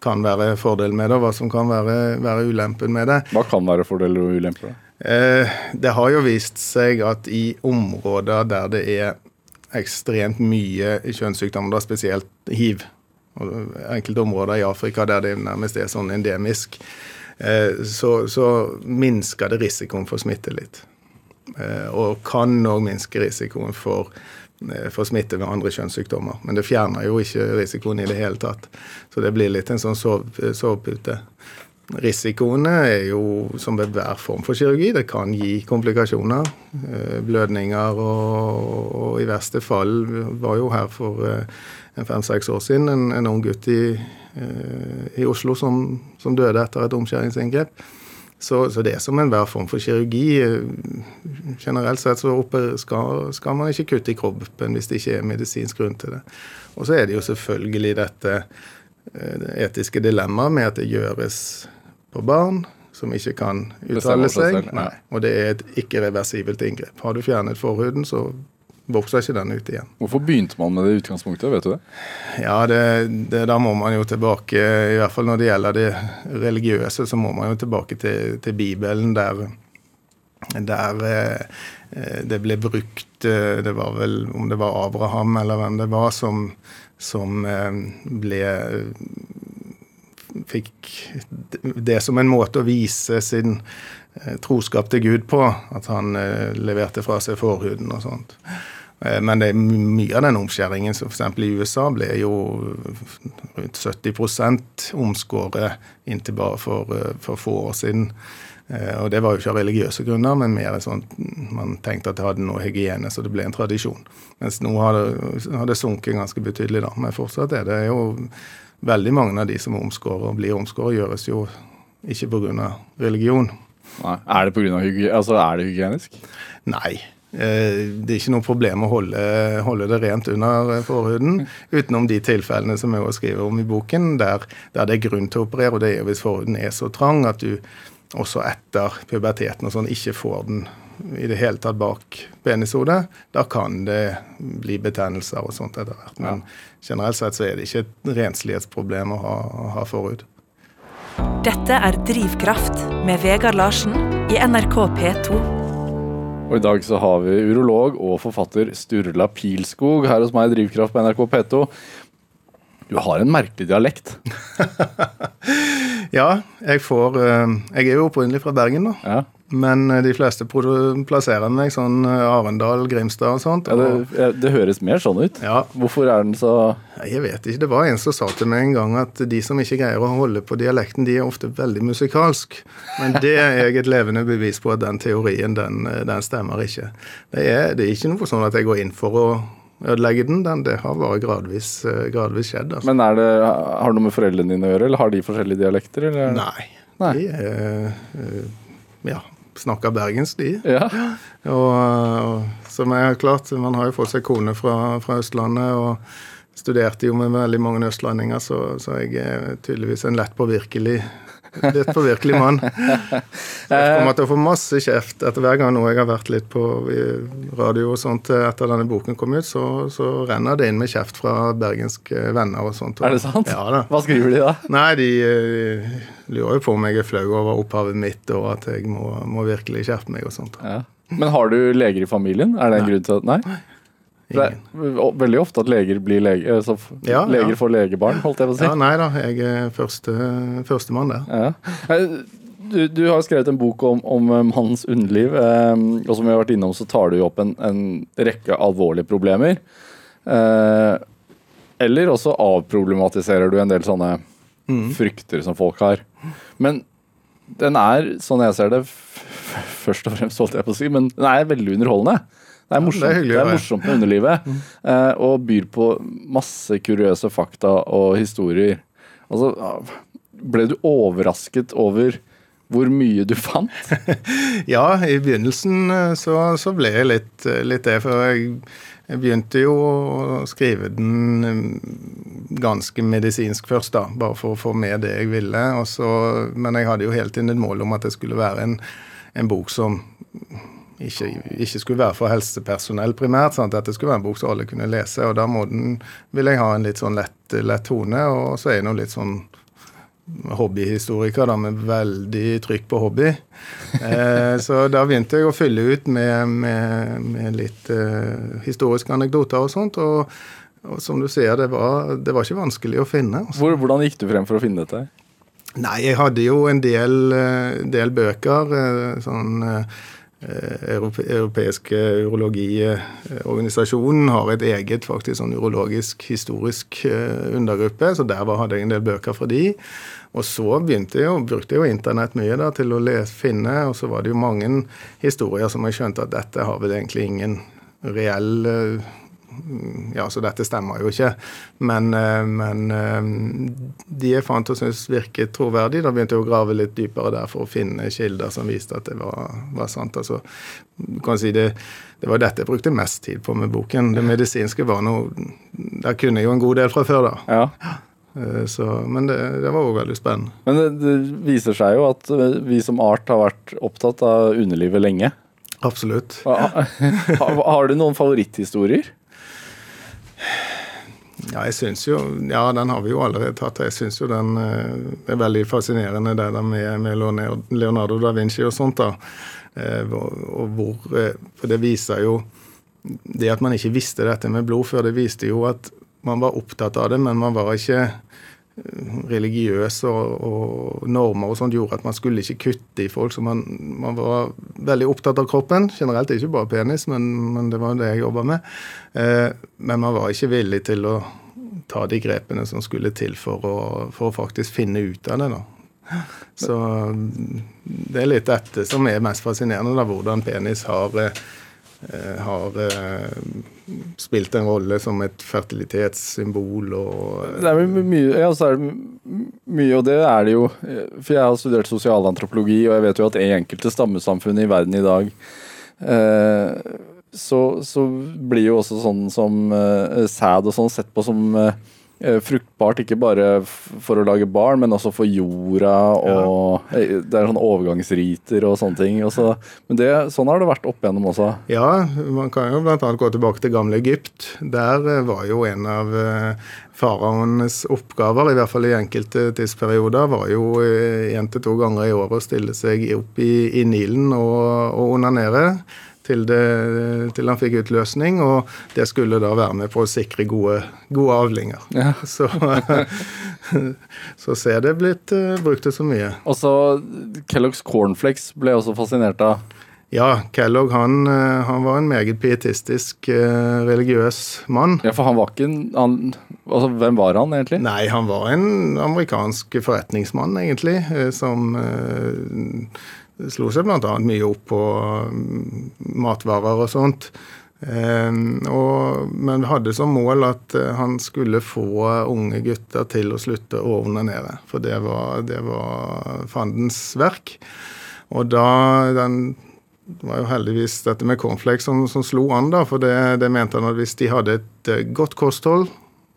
kan være fordelen med det, og hva som kan være, være ulempen med det. Hva kan være fordeler og ulemper? Eh, det har jo vist seg at i områder der det er ekstremt mye kjønnssykdommer, da spesielt hiv, og enkelte områder i Afrika der det nærmest er sånn endemisk, eh, så, så minsker det risikoen for smitte litt. Eh, og kan òg minske risikoen for, eh, for smitte med andre kjønnssykdommer. Men det fjerner jo ikke risikoen i det hele tatt. Så det blir litt en sånn sovepute. sovepute. Risikoene er jo som ved hver form for kirurgi. Det kan gi komplikasjoner. eh, Blødninger og, og i verste fall var jo her for eh, fem-seks år siden en, en ung gutt i, eh, i Oslo som, som døde etter et omskjæringsinngrep. Så, så det er som enhver form for kirurgi. Generelt sett så skal, skal man ikke kutte i kroppen hvis det ikke er medisinsk grunn til det. Og så er det jo selvfølgelig dette det etiske dilemmaet med at det gjøres på barn som ikke kan uttale seg. Nei. Og det er et ikke-reversibelt inngrep. Har du fjernet forhuden, så vokser ikke den ut igjen. Hvorfor begynte man med det utgangspunktet? vet du det? Ja, det, det, da må man jo tilbake, i hvert fall når det gjelder det religiøse, så må man jo tilbake til, til Bibelen, der, der eh, det ble brukt eh, Det var vel om det var Abraham eller hvem det var, som, som eh, ble Fikk det som en måte å vise sin eh, troskap til Gud på. At han eh, leverte fra seg forhuden og sånt. Eh, men det, mye av den omskjæringen som f.eks. i USA ble jo rundt 70 omskåret inntil bare for, for få år siden. Og det var jo ikke av religiøse grunner, men mer sånn man tenkte at det hadde noe hygiene, så det ble en tradisjon. Mens nå har det, har det sunket ganske betydelig, da. Men fortsatt er det jo veldig mange av de som er omskåret og blir omskåret, gjøres jo ikke pga. religion. Nei. Er det på grunn av altså, er det hygienisk? Nei. eh, Det er ikke noe problem å holde, holde det rent under forhuden, utenom de tilfellene som jeg også skriver om i boken, der, der det er grunn til å operere. og det er hvis forhuden er så trang at du også etter puberteten og sånn ikke får den i det hele tatt bak penishodet. Da kan det bli betennelser og sånt etter hvert. Men generelt sett så er det ikke et renslighetsproblem å ha, ha forhud. Dette er Drivkraft med Vegard Larsen i NRK P2. Og I dag så har vi urolog og forfatter Sturla Pilskog her hos meg i Drivkraft på NRK P2. Du har en merkelig dialekt. Ja, jeg får eh, Jeg er jo opprinnelig fra Bergen, da. Ja, Men eh, de fleste plasserer meg sånn eh, Arendal, Grimstad og sånt. ja det, og- ja, det høres mer sånn ut. ja, Hvorfor er den så Jeg vet ikke. Det var en som sa til meg en gang at de som ikke greier å holde på dialekten, de er ofte veldig musikalsk. Men det er jeg et levende bevis på at den teorien, den, den stemmer ikke. Det er, det er ikke noe sånn at jeg går inn for å ødelegge den. den det har bare gradvis, eh, gradvis skjedd. Altså. Men det, Har det noe med foreldrene dine å gjøre, eller har de forskjellige dialekter? Eller? Nei. Nei. De er eh, ja, snakker bergensk, de. Ja. Og som er klart, man har jo fått seg kone fra, fra Østlandet og studerte jo med veldig mange østlendinger, så, så jeg er tydeligvis en lett påvirkelig Litt påvirkelig mann. Jeg kommer til å få masse kjeft etter hver gang nå jeg har vært litt på radio og sånt etter denne boken kom ut, så, så renner det inn med kjeft fra bergenske venner og sånt. Er det sant? Ja da. Hva skriver de da? Nei, de de lurer jo på om jeg er flau over opphavet mitt, og at jeg må, må virkelig skjerpe meg og sånt. Ja. Men har du leger i familien? Er det en grunn til at Nei? Det er veldig ofte at leger blir lege, altså, Ja, leger ja. får legebarn, holdt jeg på å si. Ja, nei da, jeg er første, førstemann der. Ja. Du, du har skrevet en bok om, om eh, mannens underliv, eh, og som vi har vært innom, så tar du opp en, en rekke alvorlige problemer. Eh, eller også avproblematiserer du en del sånne frykter som folk har. Men den er, sånn jeg ser det, først og fremst, holdt jeg på å si, men den er veldig underholdende. Det er morsomt, det er hyggelig det er morsomt med underlivet, eh, og byr på masse kuriøse fakta og historier. Altså, ble du overrasket over hvor mye du fant? Ja, i begynnelsen eh, så, så ble jeg litt, eh, litt det, for jeg, jeg begynte jo å skrive den eh, ganske medisinsk først, da, bare for å få med det jeg ville. Så, men jeg hadde jo hele tiden et mål om at det skulle være en, en bok som ikke, ikke skulle være for helsepersonell primært, sant? at det skulle være en bok som alle kunne lese. Og da må den, vil jeg ha en litt sånn lett, lett tone, og så er jeg nå litt sånn hobbyhistoriker da, med veldig trykk på hobby. Eh, så da begynte jeg å fylle ut med, med, med litt eh, historiske anekdoter og sånt. Og, og som du ser, det var, det var ikke vanskelig å finne. Altså. Hvor, hvordan gikk du frem for å finne dette? Nei, jeg hadde jo en del, eh, del bøker. eh, sånn eh, Europeiske urologiorganisasjonen har et eget faktisk sånn urologisk historisk eh, undergruppe, så der hadde jeg en del bøker fra de. Og så jeg, jo- brukte jeg jo internett mye da, til å lese, finne, og så var det jo mange historier som jeg skjønte at dette har vel egentlig ingen reell eh, ja, så dette stemmer jo ikke. Men, eh, men eh, de jeg fant og syntes virket troverdig, da begynte jeg å grave litt dypere der for å finne kilder som viste at det var, var sant. Altså, du kan si det, det var dette jeg brukte mest tid på med boken. Det medisinske var noe Der kunne jeg jo en god del fra før, da. Ja. Eh, Så, men det, det var òg veldig spennende. Men det, det viser seg jo at vi som art har vært opptatt av underlivet lenge. Absolutt. Ha- ha- Har du noen favoritthistorier? Ja, jeg synes jo, ja, den har vi jo allerede tatt. Jeg syns jo den eh, er veldig fascinerende, det der med, med Leonardo- da Vinci og sånt. da. Eh, og hvor, eh, For det viser jo Det at man ikke visste dette med blod før, det viste jo at man var opptatt av det, men man var ikke eh, religiøs og, og normer og sånt gjorde at man skulle ikke kutte i folk. Så man, man var veldig opptatt av kroppen. Generelt ikke bare penis, men, men det var det jeg jobba med. Eh, men man var ikke villig til å ta de grepene som skulle til for å, for å faktisk finne ut av det. da. Så det er litt dette som er mest fascinerende, da, hvordan penis har, eh, har eh, spilt en rolle som et fertilitetssymbol. og Det er mye, ja, så er det mye, og det er det jo. eh, For jeg har studert sosialantropologi, og jeg vet jo at i enkelte stammesamfunn i verden i dag eh, så, så blir jo også sånn som eh, sæd og sånn sett på som eh, fruktbart, ikke bare for å lage barn, men også for jorda og ja. Det er sånn overgangsriter og sånne ting. Også. men det, sånn har det vært opp igjennom også. Ja, man kan jo bl.a. gå tilbake til gamle Egypt. Der eh, var jo en av eh, faraoenes oppgaver, i hvert fall i enkelte tidsperioder, var jo én til to ganger i året å stille seg opp i, i Nilen og, og onanere. Til, det, til han fikk utløsning, og det skulle da være med på å sikre gode, gode avlinger. Ja. Så, så ser det blitt uh, brukt til så mye. Og så Kellogg's Cornflakes ble jeg også fascinert av. Ja, Kellogg han, eh, han var en meget pietistisk eh, religiøs mann. Ja, for han var ikke han, Altså, hvem var han egentlig? Nei, han var en amerikansk forretningsmann, egentlig, eh, som eh, slo seg bl.a. mye opp på mm, matvarer og sånt. Eh, og, men hadde som mål at eh, han skulle få unge gutter til å slutte å onanere. For det var, det var fandens verk. Og da den det var jo heldigvis dette med cornflakes som, som slo an, da, for det, det mente han at hvis de hadde et eh, godt kosthold,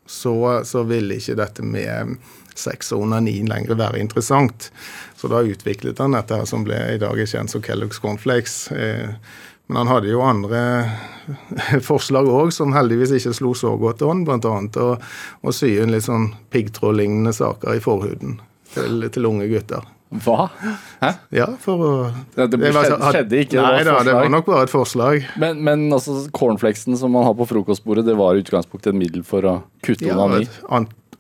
så, så ville ikke dette med sex og onani lenger være interessant. Så da utviklet han dette her som ble i dag er kjent som Kellogg's Cornflakes. Eh, men han hadde jo andre forslag òg, som heldigvis ikke slo så godt an. Bl.a. å, å sy inn litt sånn piggtrådlignende saker i forhuden til, til unge gutter. Hva? Hæ? Ja, for å Det, det var- skjedde, skjedde ikke, det Nei var da, det var nok bare et forslag. Men, men altså, cornflakesen som man har på frokostbordet, det var i utgangspunktet et middel for å kutte Ja, onani.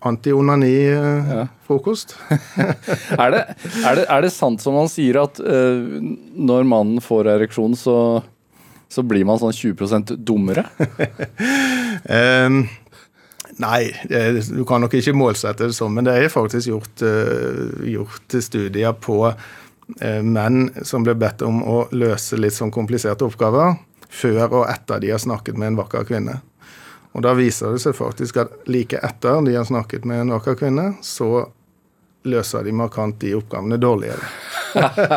Anti-onani-frokost. Er det, er, er det sant som man sier at uh, når mannen får ereksjon, så, så blir man sånn 20 dummere? um, nei, eh, du kan nok ikke målsette det sånn, men det er faktisk gjort, eh, gjort studier på eh, menn som ble bedt om å løse litt sånn kompliserte oppgaver før og etter de har snakket med en vakker kvinne. Og da viser det seg faktisk at like etter de har snakket med en vakker kvinne, så løser de markant de oppgavene dårligere.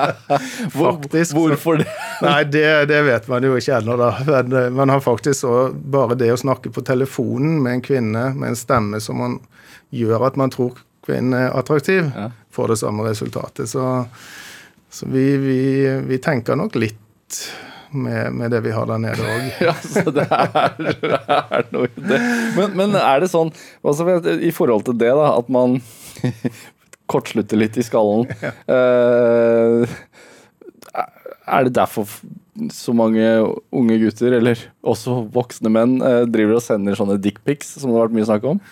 Faktisk, hvorfor det? Nei, det, det vet man jo ikke ennå, da. Men eh, man har faktisk så bare det å snakke på telefonen med en kvinne med en stemme som man gjør at man tror kvinnen er attraktiv, Ja. får det samme resultatet. Så, så vi, vi, vi tenker nok litt med, med det vi har der nede òg. Ja, så det er, det er noe i det. Men, men er det sånn, altså, i forhold til det, da, at man kortslutter litt i skallen ja. Er det derfor så mange unge gutter, eller også voksne menn, eh, driver og sender sånne dickpics, som det har vært mye snakk om?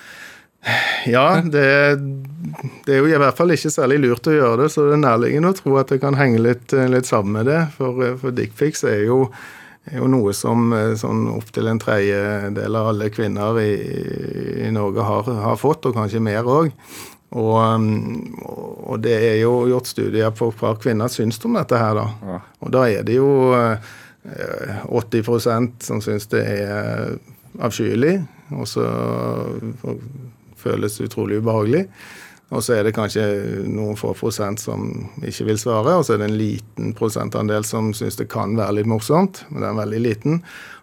Ja, det, det er jo i hvert fall ikke særlig lurt å gjøre det, så det er nærliggende å tro at det kan henge litt, litt sammen med det. For, for dickpics er er jo noe som eh, sånn opptil en tredjedel av alle kvinner i, i Norge har, har fått, og kanskje mer òg. Og, um, og det er jo gjort studier på hva kvinner syns om dette her, da. Og da er det jo eh, 80% som syns det er avskyelig, og så føles utrolig ubehagelig. Og så er det kanskje noen få prosent som ikke vil svare, og så er det en liten prosentandel som syns det kan være litt morsomt, men det er veldig liten.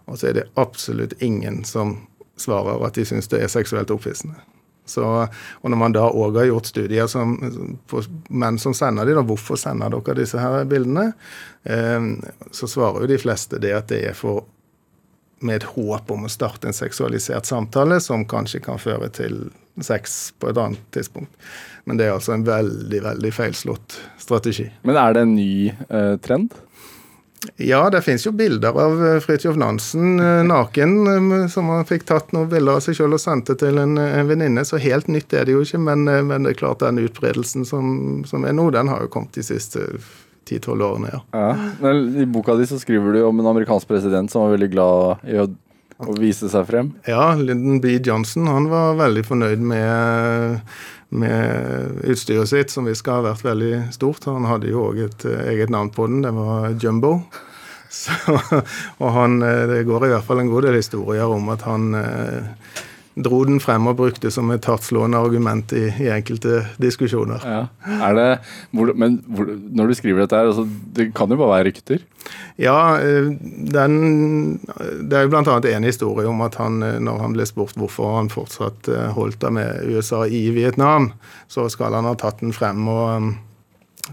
Og så er det absolutt ingen som svarer at de syns det er seksuelt opphissende. Så, og når man da òg har gjort studier som, menn som sender de, da, hvorfor sender dere disse her bildene, eh, så svarer jo de fleste det at det er for med et håp om å starte en seksualisert samtale som kanskje kan føre til sex på et annet tidspunkt. Men det er altså en veldig, veldig feilslått strategi. Men er det en ny eh, trend? Ja, det fins jo bilder av eh, Fridtjof Nansen eh, naken, eh, som han fikk tatt noen bilder av seg sjøl og sendte til en, en venninne. Så helt nytt er det jo ikke, men, men det er klart den utbredelsen som, som er nå, den har jo kommet de siste 10-12 årene, ja. Ja. Men I boka di så skriver du om en amerikansk president som var veldig glad i å, å vise seg frem. Ja, Lyndon B. Johnson han var veldig fornøyd med, med utstyret sitt, som visst skal ha vært veldig stort. Han hadde jo òg et eh, eget navn på den, det var Jumbo. Så, og han, eh, Det går i hvert fall en god del historier om at han eh, dro den frem og brukte som et hardtslående argument i, i enkelte diskusjoner. Ja. Det, hvor, men hvor, når du skriver dette her, altså, det kan jo bare være rykter? Ja, eh, den, det er jo bl.a. en historie om at han, eh, når han ble spurt hvorfor han fortsatt eh, holdt det med USA i Vietnam, så skal han ha tatt den frem og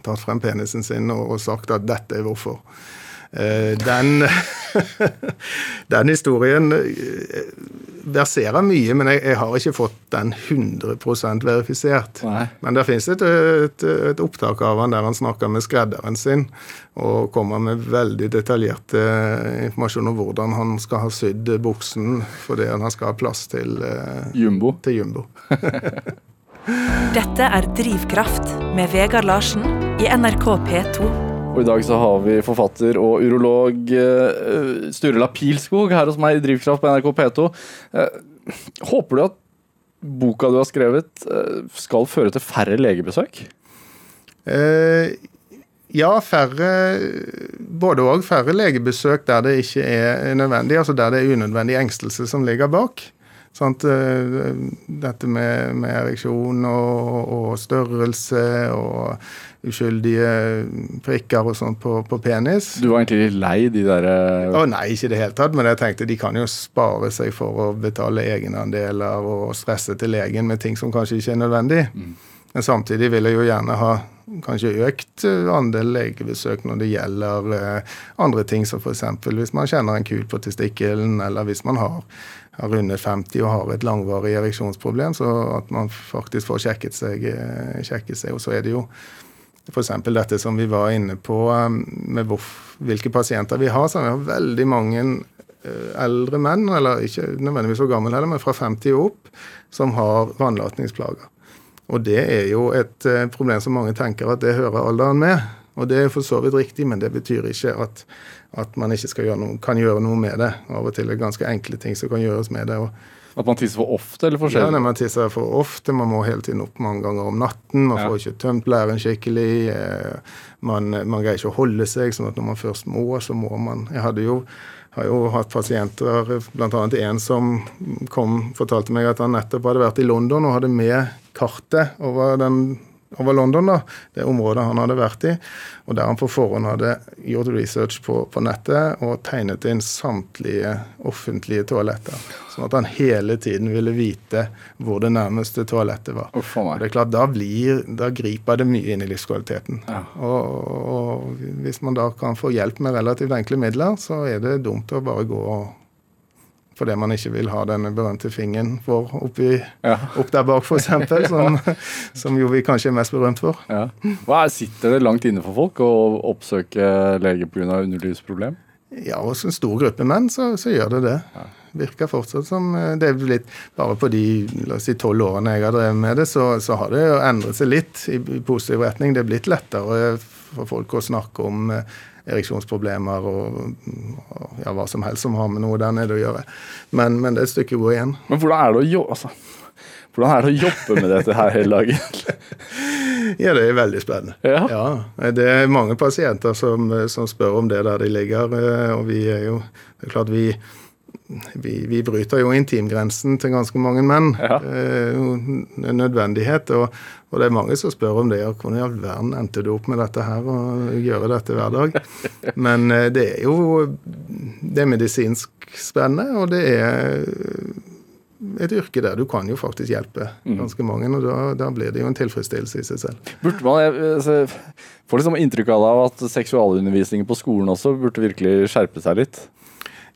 tatt frem penisen sin og, og sagt at dette er hvorfor. Eh, Den, den historien eh, verserer mye, men jeg, jeg har ikke fått den 100 verifisert. Nei. Men det fins et, et, et opptak av han der han snakker med skredderen sin og kommer med veldig detaljert eh, informasjon om hvordan han skal ha sydd buksen fordi han skal ha plass til, Jumbo. til jumbo. Dette er Drivkraft med Vegard Larsen i NRK P2. Og i dag så har vi forfatter og urolog uh, Sturla Pilskog her hos meg i Drivkraft på NRK P2. Eh, håper du at boka du har skrevet eh, skal føre til færre legebesøk? Uh, ja, færre Både og. Færre legebesøk der det ikke er nødvendig, altså der det er unødvendig engstelse som ligger bak. Sant? Eh, Dette med, med ereksjon og, og størrelse og uskyldige prikker og sånt på, på penis. Du var egentlig litt lei de der eh, Å nei, ikke i det hele tatt, men jeg tenkte de kan jo spare seg for å betale egenandeler og stresse til legen med ting som kanskje ikke er nødvendig. Men samtidig vil jeg jo gjerne ha kanskje økt eh, andel legebesøk når det gjelder andre ting, som f.eks. hvis man kjenner en kul på testikkelen, eller hvis man har, har rundet 50 og har et langvarig ereksjonsproblem, så at man faktisk får sjekket seg. eh, sjekket seg. Og så er det jo F.eks. dette som vi var inne på um, med hvilke pasienter vi har. Så vi har veldig mange eh, eldre menn, eller ikke nødvendigvis så gamle heller, men fra 50 og opp, som har vannlatningsplager. Og det er jo et eh, problem som mange tenker at det hører alderen med. Og det er for så vidt riktig, men det betyr ikke at, at man ikke gjøre noe, kan gjøre noe med det. Av og til er det ganske enkle ting som kan gjøres med det. At man tisser for ofte eller for ja, sjelden? når man tisser for ofte, man må hele tiden opp mange ganger om natten. Man Ja. får ikke tømt blæren skikkelig. eh, Man, man greier ikke å holde seg, sånn at når man først må, så må man. Jeg jo, har jo hatt pasienter, bl.a. en som kom, fortalte meg at han nettopp hadde vært i London og hadde med kartet over den over London, da, det området han hadde vært i, og der han på forhånd hadde gjort research på, på nettet og tegnet inn samtlige offentlige toaletter. Sånn at han hele tiden ville vite hvor det nærmeste toalettet var. A Og det er klart, Da, blir, da griper det mye inn i livskvaliteten. Ja. Og, og hvis man da kan få hjelp med relativt enkle midler, så er det dumt å bare gå og fordi man ikke vil ha denne berømte fingeren vår oppi, Ja. opp der bak, f.eks., som, som jo vi kanskje er mest berømt for. Ja. Hva er, sitter det langt inne for folk å oppsøke lege pga. underlivsproblem? Ja, hos en stor gruppe menn så, så gjør det det. Virker fortsatt som eh, Det er blitt Bare på de la oss si, tolv årene jeg har drevet med det, så, så har det jo endret seg litt i, i positiv retning. Det er blitt lettere for folk å snakke om eh, ereksjonsproblemer og, ja, hva som helst som har med noe der nede å gjøre. Men, men det er et stykke gå igjen. Men hvordan er det å jobbe altså, hvordan er det å jobbe med dette her hele dagen? Ja, det er veldig spennende. Ja. Det er mange pasienter som, som spør om det der de ligger, eh, og vi er jo Det er klart vi vi, vi bryter jo intimgrensen til ganske mange menn. Ja. Eh, nødvendighet. Og, og det er mange som spør om det. og Hvordan i all verden endte du opp med dette her og gjøre dette hver dag? Men eh, det er jo Det er medisinsk spennende, og det er et yrke der du kan jo faktisk hjelpe ganske mange, og da, da blir det jo en tilfredsstillelse i seg selv. Burde man, jeg, jeg får liksom inntrykk av at seksualundervisningen på skolen også burde virkelig skjerpe seg litt.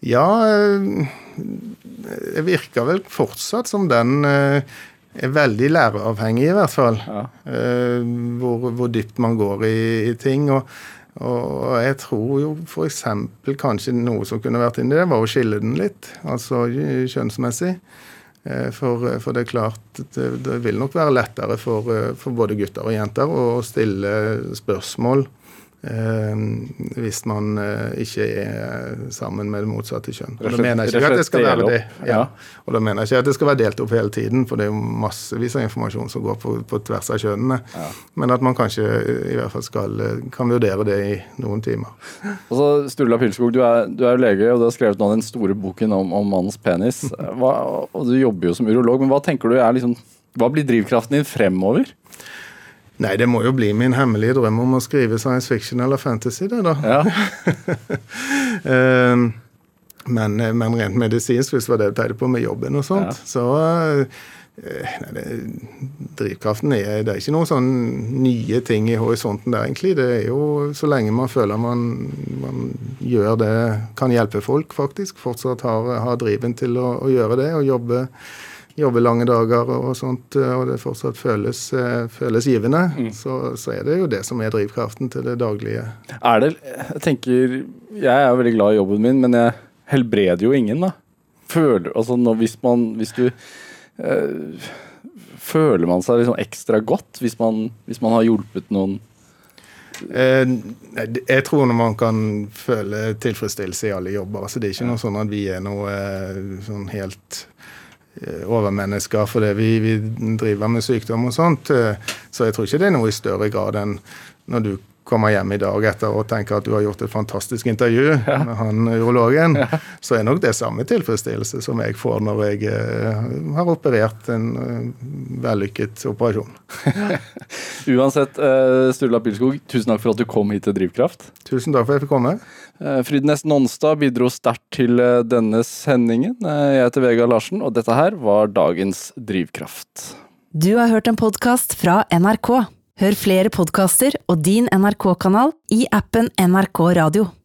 Ja, eh, det virker vel fortsatt som den eh, er veldig læreavhengig, i hvert fall. Ja. Eh, Hvor, hvor dypt man går i, i ting. Og, og jeg tror jo f.eks. kanskje noe som kunne vært inni det, var å skille den litt. Altså kjønnsmessig. For, for det er klart, det, det vil nok være lettere for, for både gutter og jenter å stille spørsmål eh, hvis man eh, ikke er sammen med det motsatte kjønn. Og da mener jeg ikke at det skal være det. Ja. Ja. Og da mener jeg ikke at det skal være delt opp hele tiden, for det er jo massevis av informasjon som går på, på tvers av kjønnene. Men at man kanskje i hvert fall skal, eh, kan vurdere det i noen timer. Altså, Sturla Pilskog, du er, du er jo lege, og du har skrevet nå den store boken om, om mannens penis. Hva, og du jobber jo som urolog, men hva tenker du er liksom Hva blir drivkraften din fremover? Nei, det må jo bli min hemmelige drøm om å skrive science fiction eller fantasy, det, da. Ja. Eh, men, men rent medisinsk, hvis det var det jeg tenkte på med jobben og sånt, Ja. så eh, nei, det, Drivkraften er Det er ikke noen sånn nye ting i horisonten der, egentlig. Det er jo så lenge man føler man, man gjør det, kan hjelpe folk, faktisk. Fortsatt har, har driven til å, å gjøre det og jobbe, jobbe lange dager og sånt, og det fortsatt føles, eh, føles givende, så, så er det jo det som er drivkraften til det daglige. Er det Jeg tenker Jeg er veldig glad i jobben min, men jeg helbreder jo ingen, da. Føler Altså når, hvis man Hvis du øh, Føler man seg liksom ekstra godt hvis man, hvis man har hjulpet noen Eh, jeg tror når man kan føle tilfredsstillelse i alle jobber. altså Det er ikke noe sånn at vi er noe eh, sånn helt eh, overmennesker fordi vi, vi driver med sykdom og sånt. eh, Så jeg tror ikke det er noe i større grad enn når du kommer hjem i dag etter å tenke at du har gjort et fantastisk intervju med han urologen, så er nok det samme tilfredsstillelse som jeg får når jeg eh, har operert en eh, vellykket operasjon. Uansett, eh, Sturla Pilskog, tusen takk for at du kom hit til Drivkraft. Tusen takk for at jeg fikk komme. Eh, Frydnes Nonstad bidro sterkt til eh, denne sendingen. Eh, Jeg heter Vegard Larsen, og dette her var dagens Drivkraft. Du har hørt en podkast fra NRK. Hør flere podkaster og din NRK-kanal i appen NRK Radio.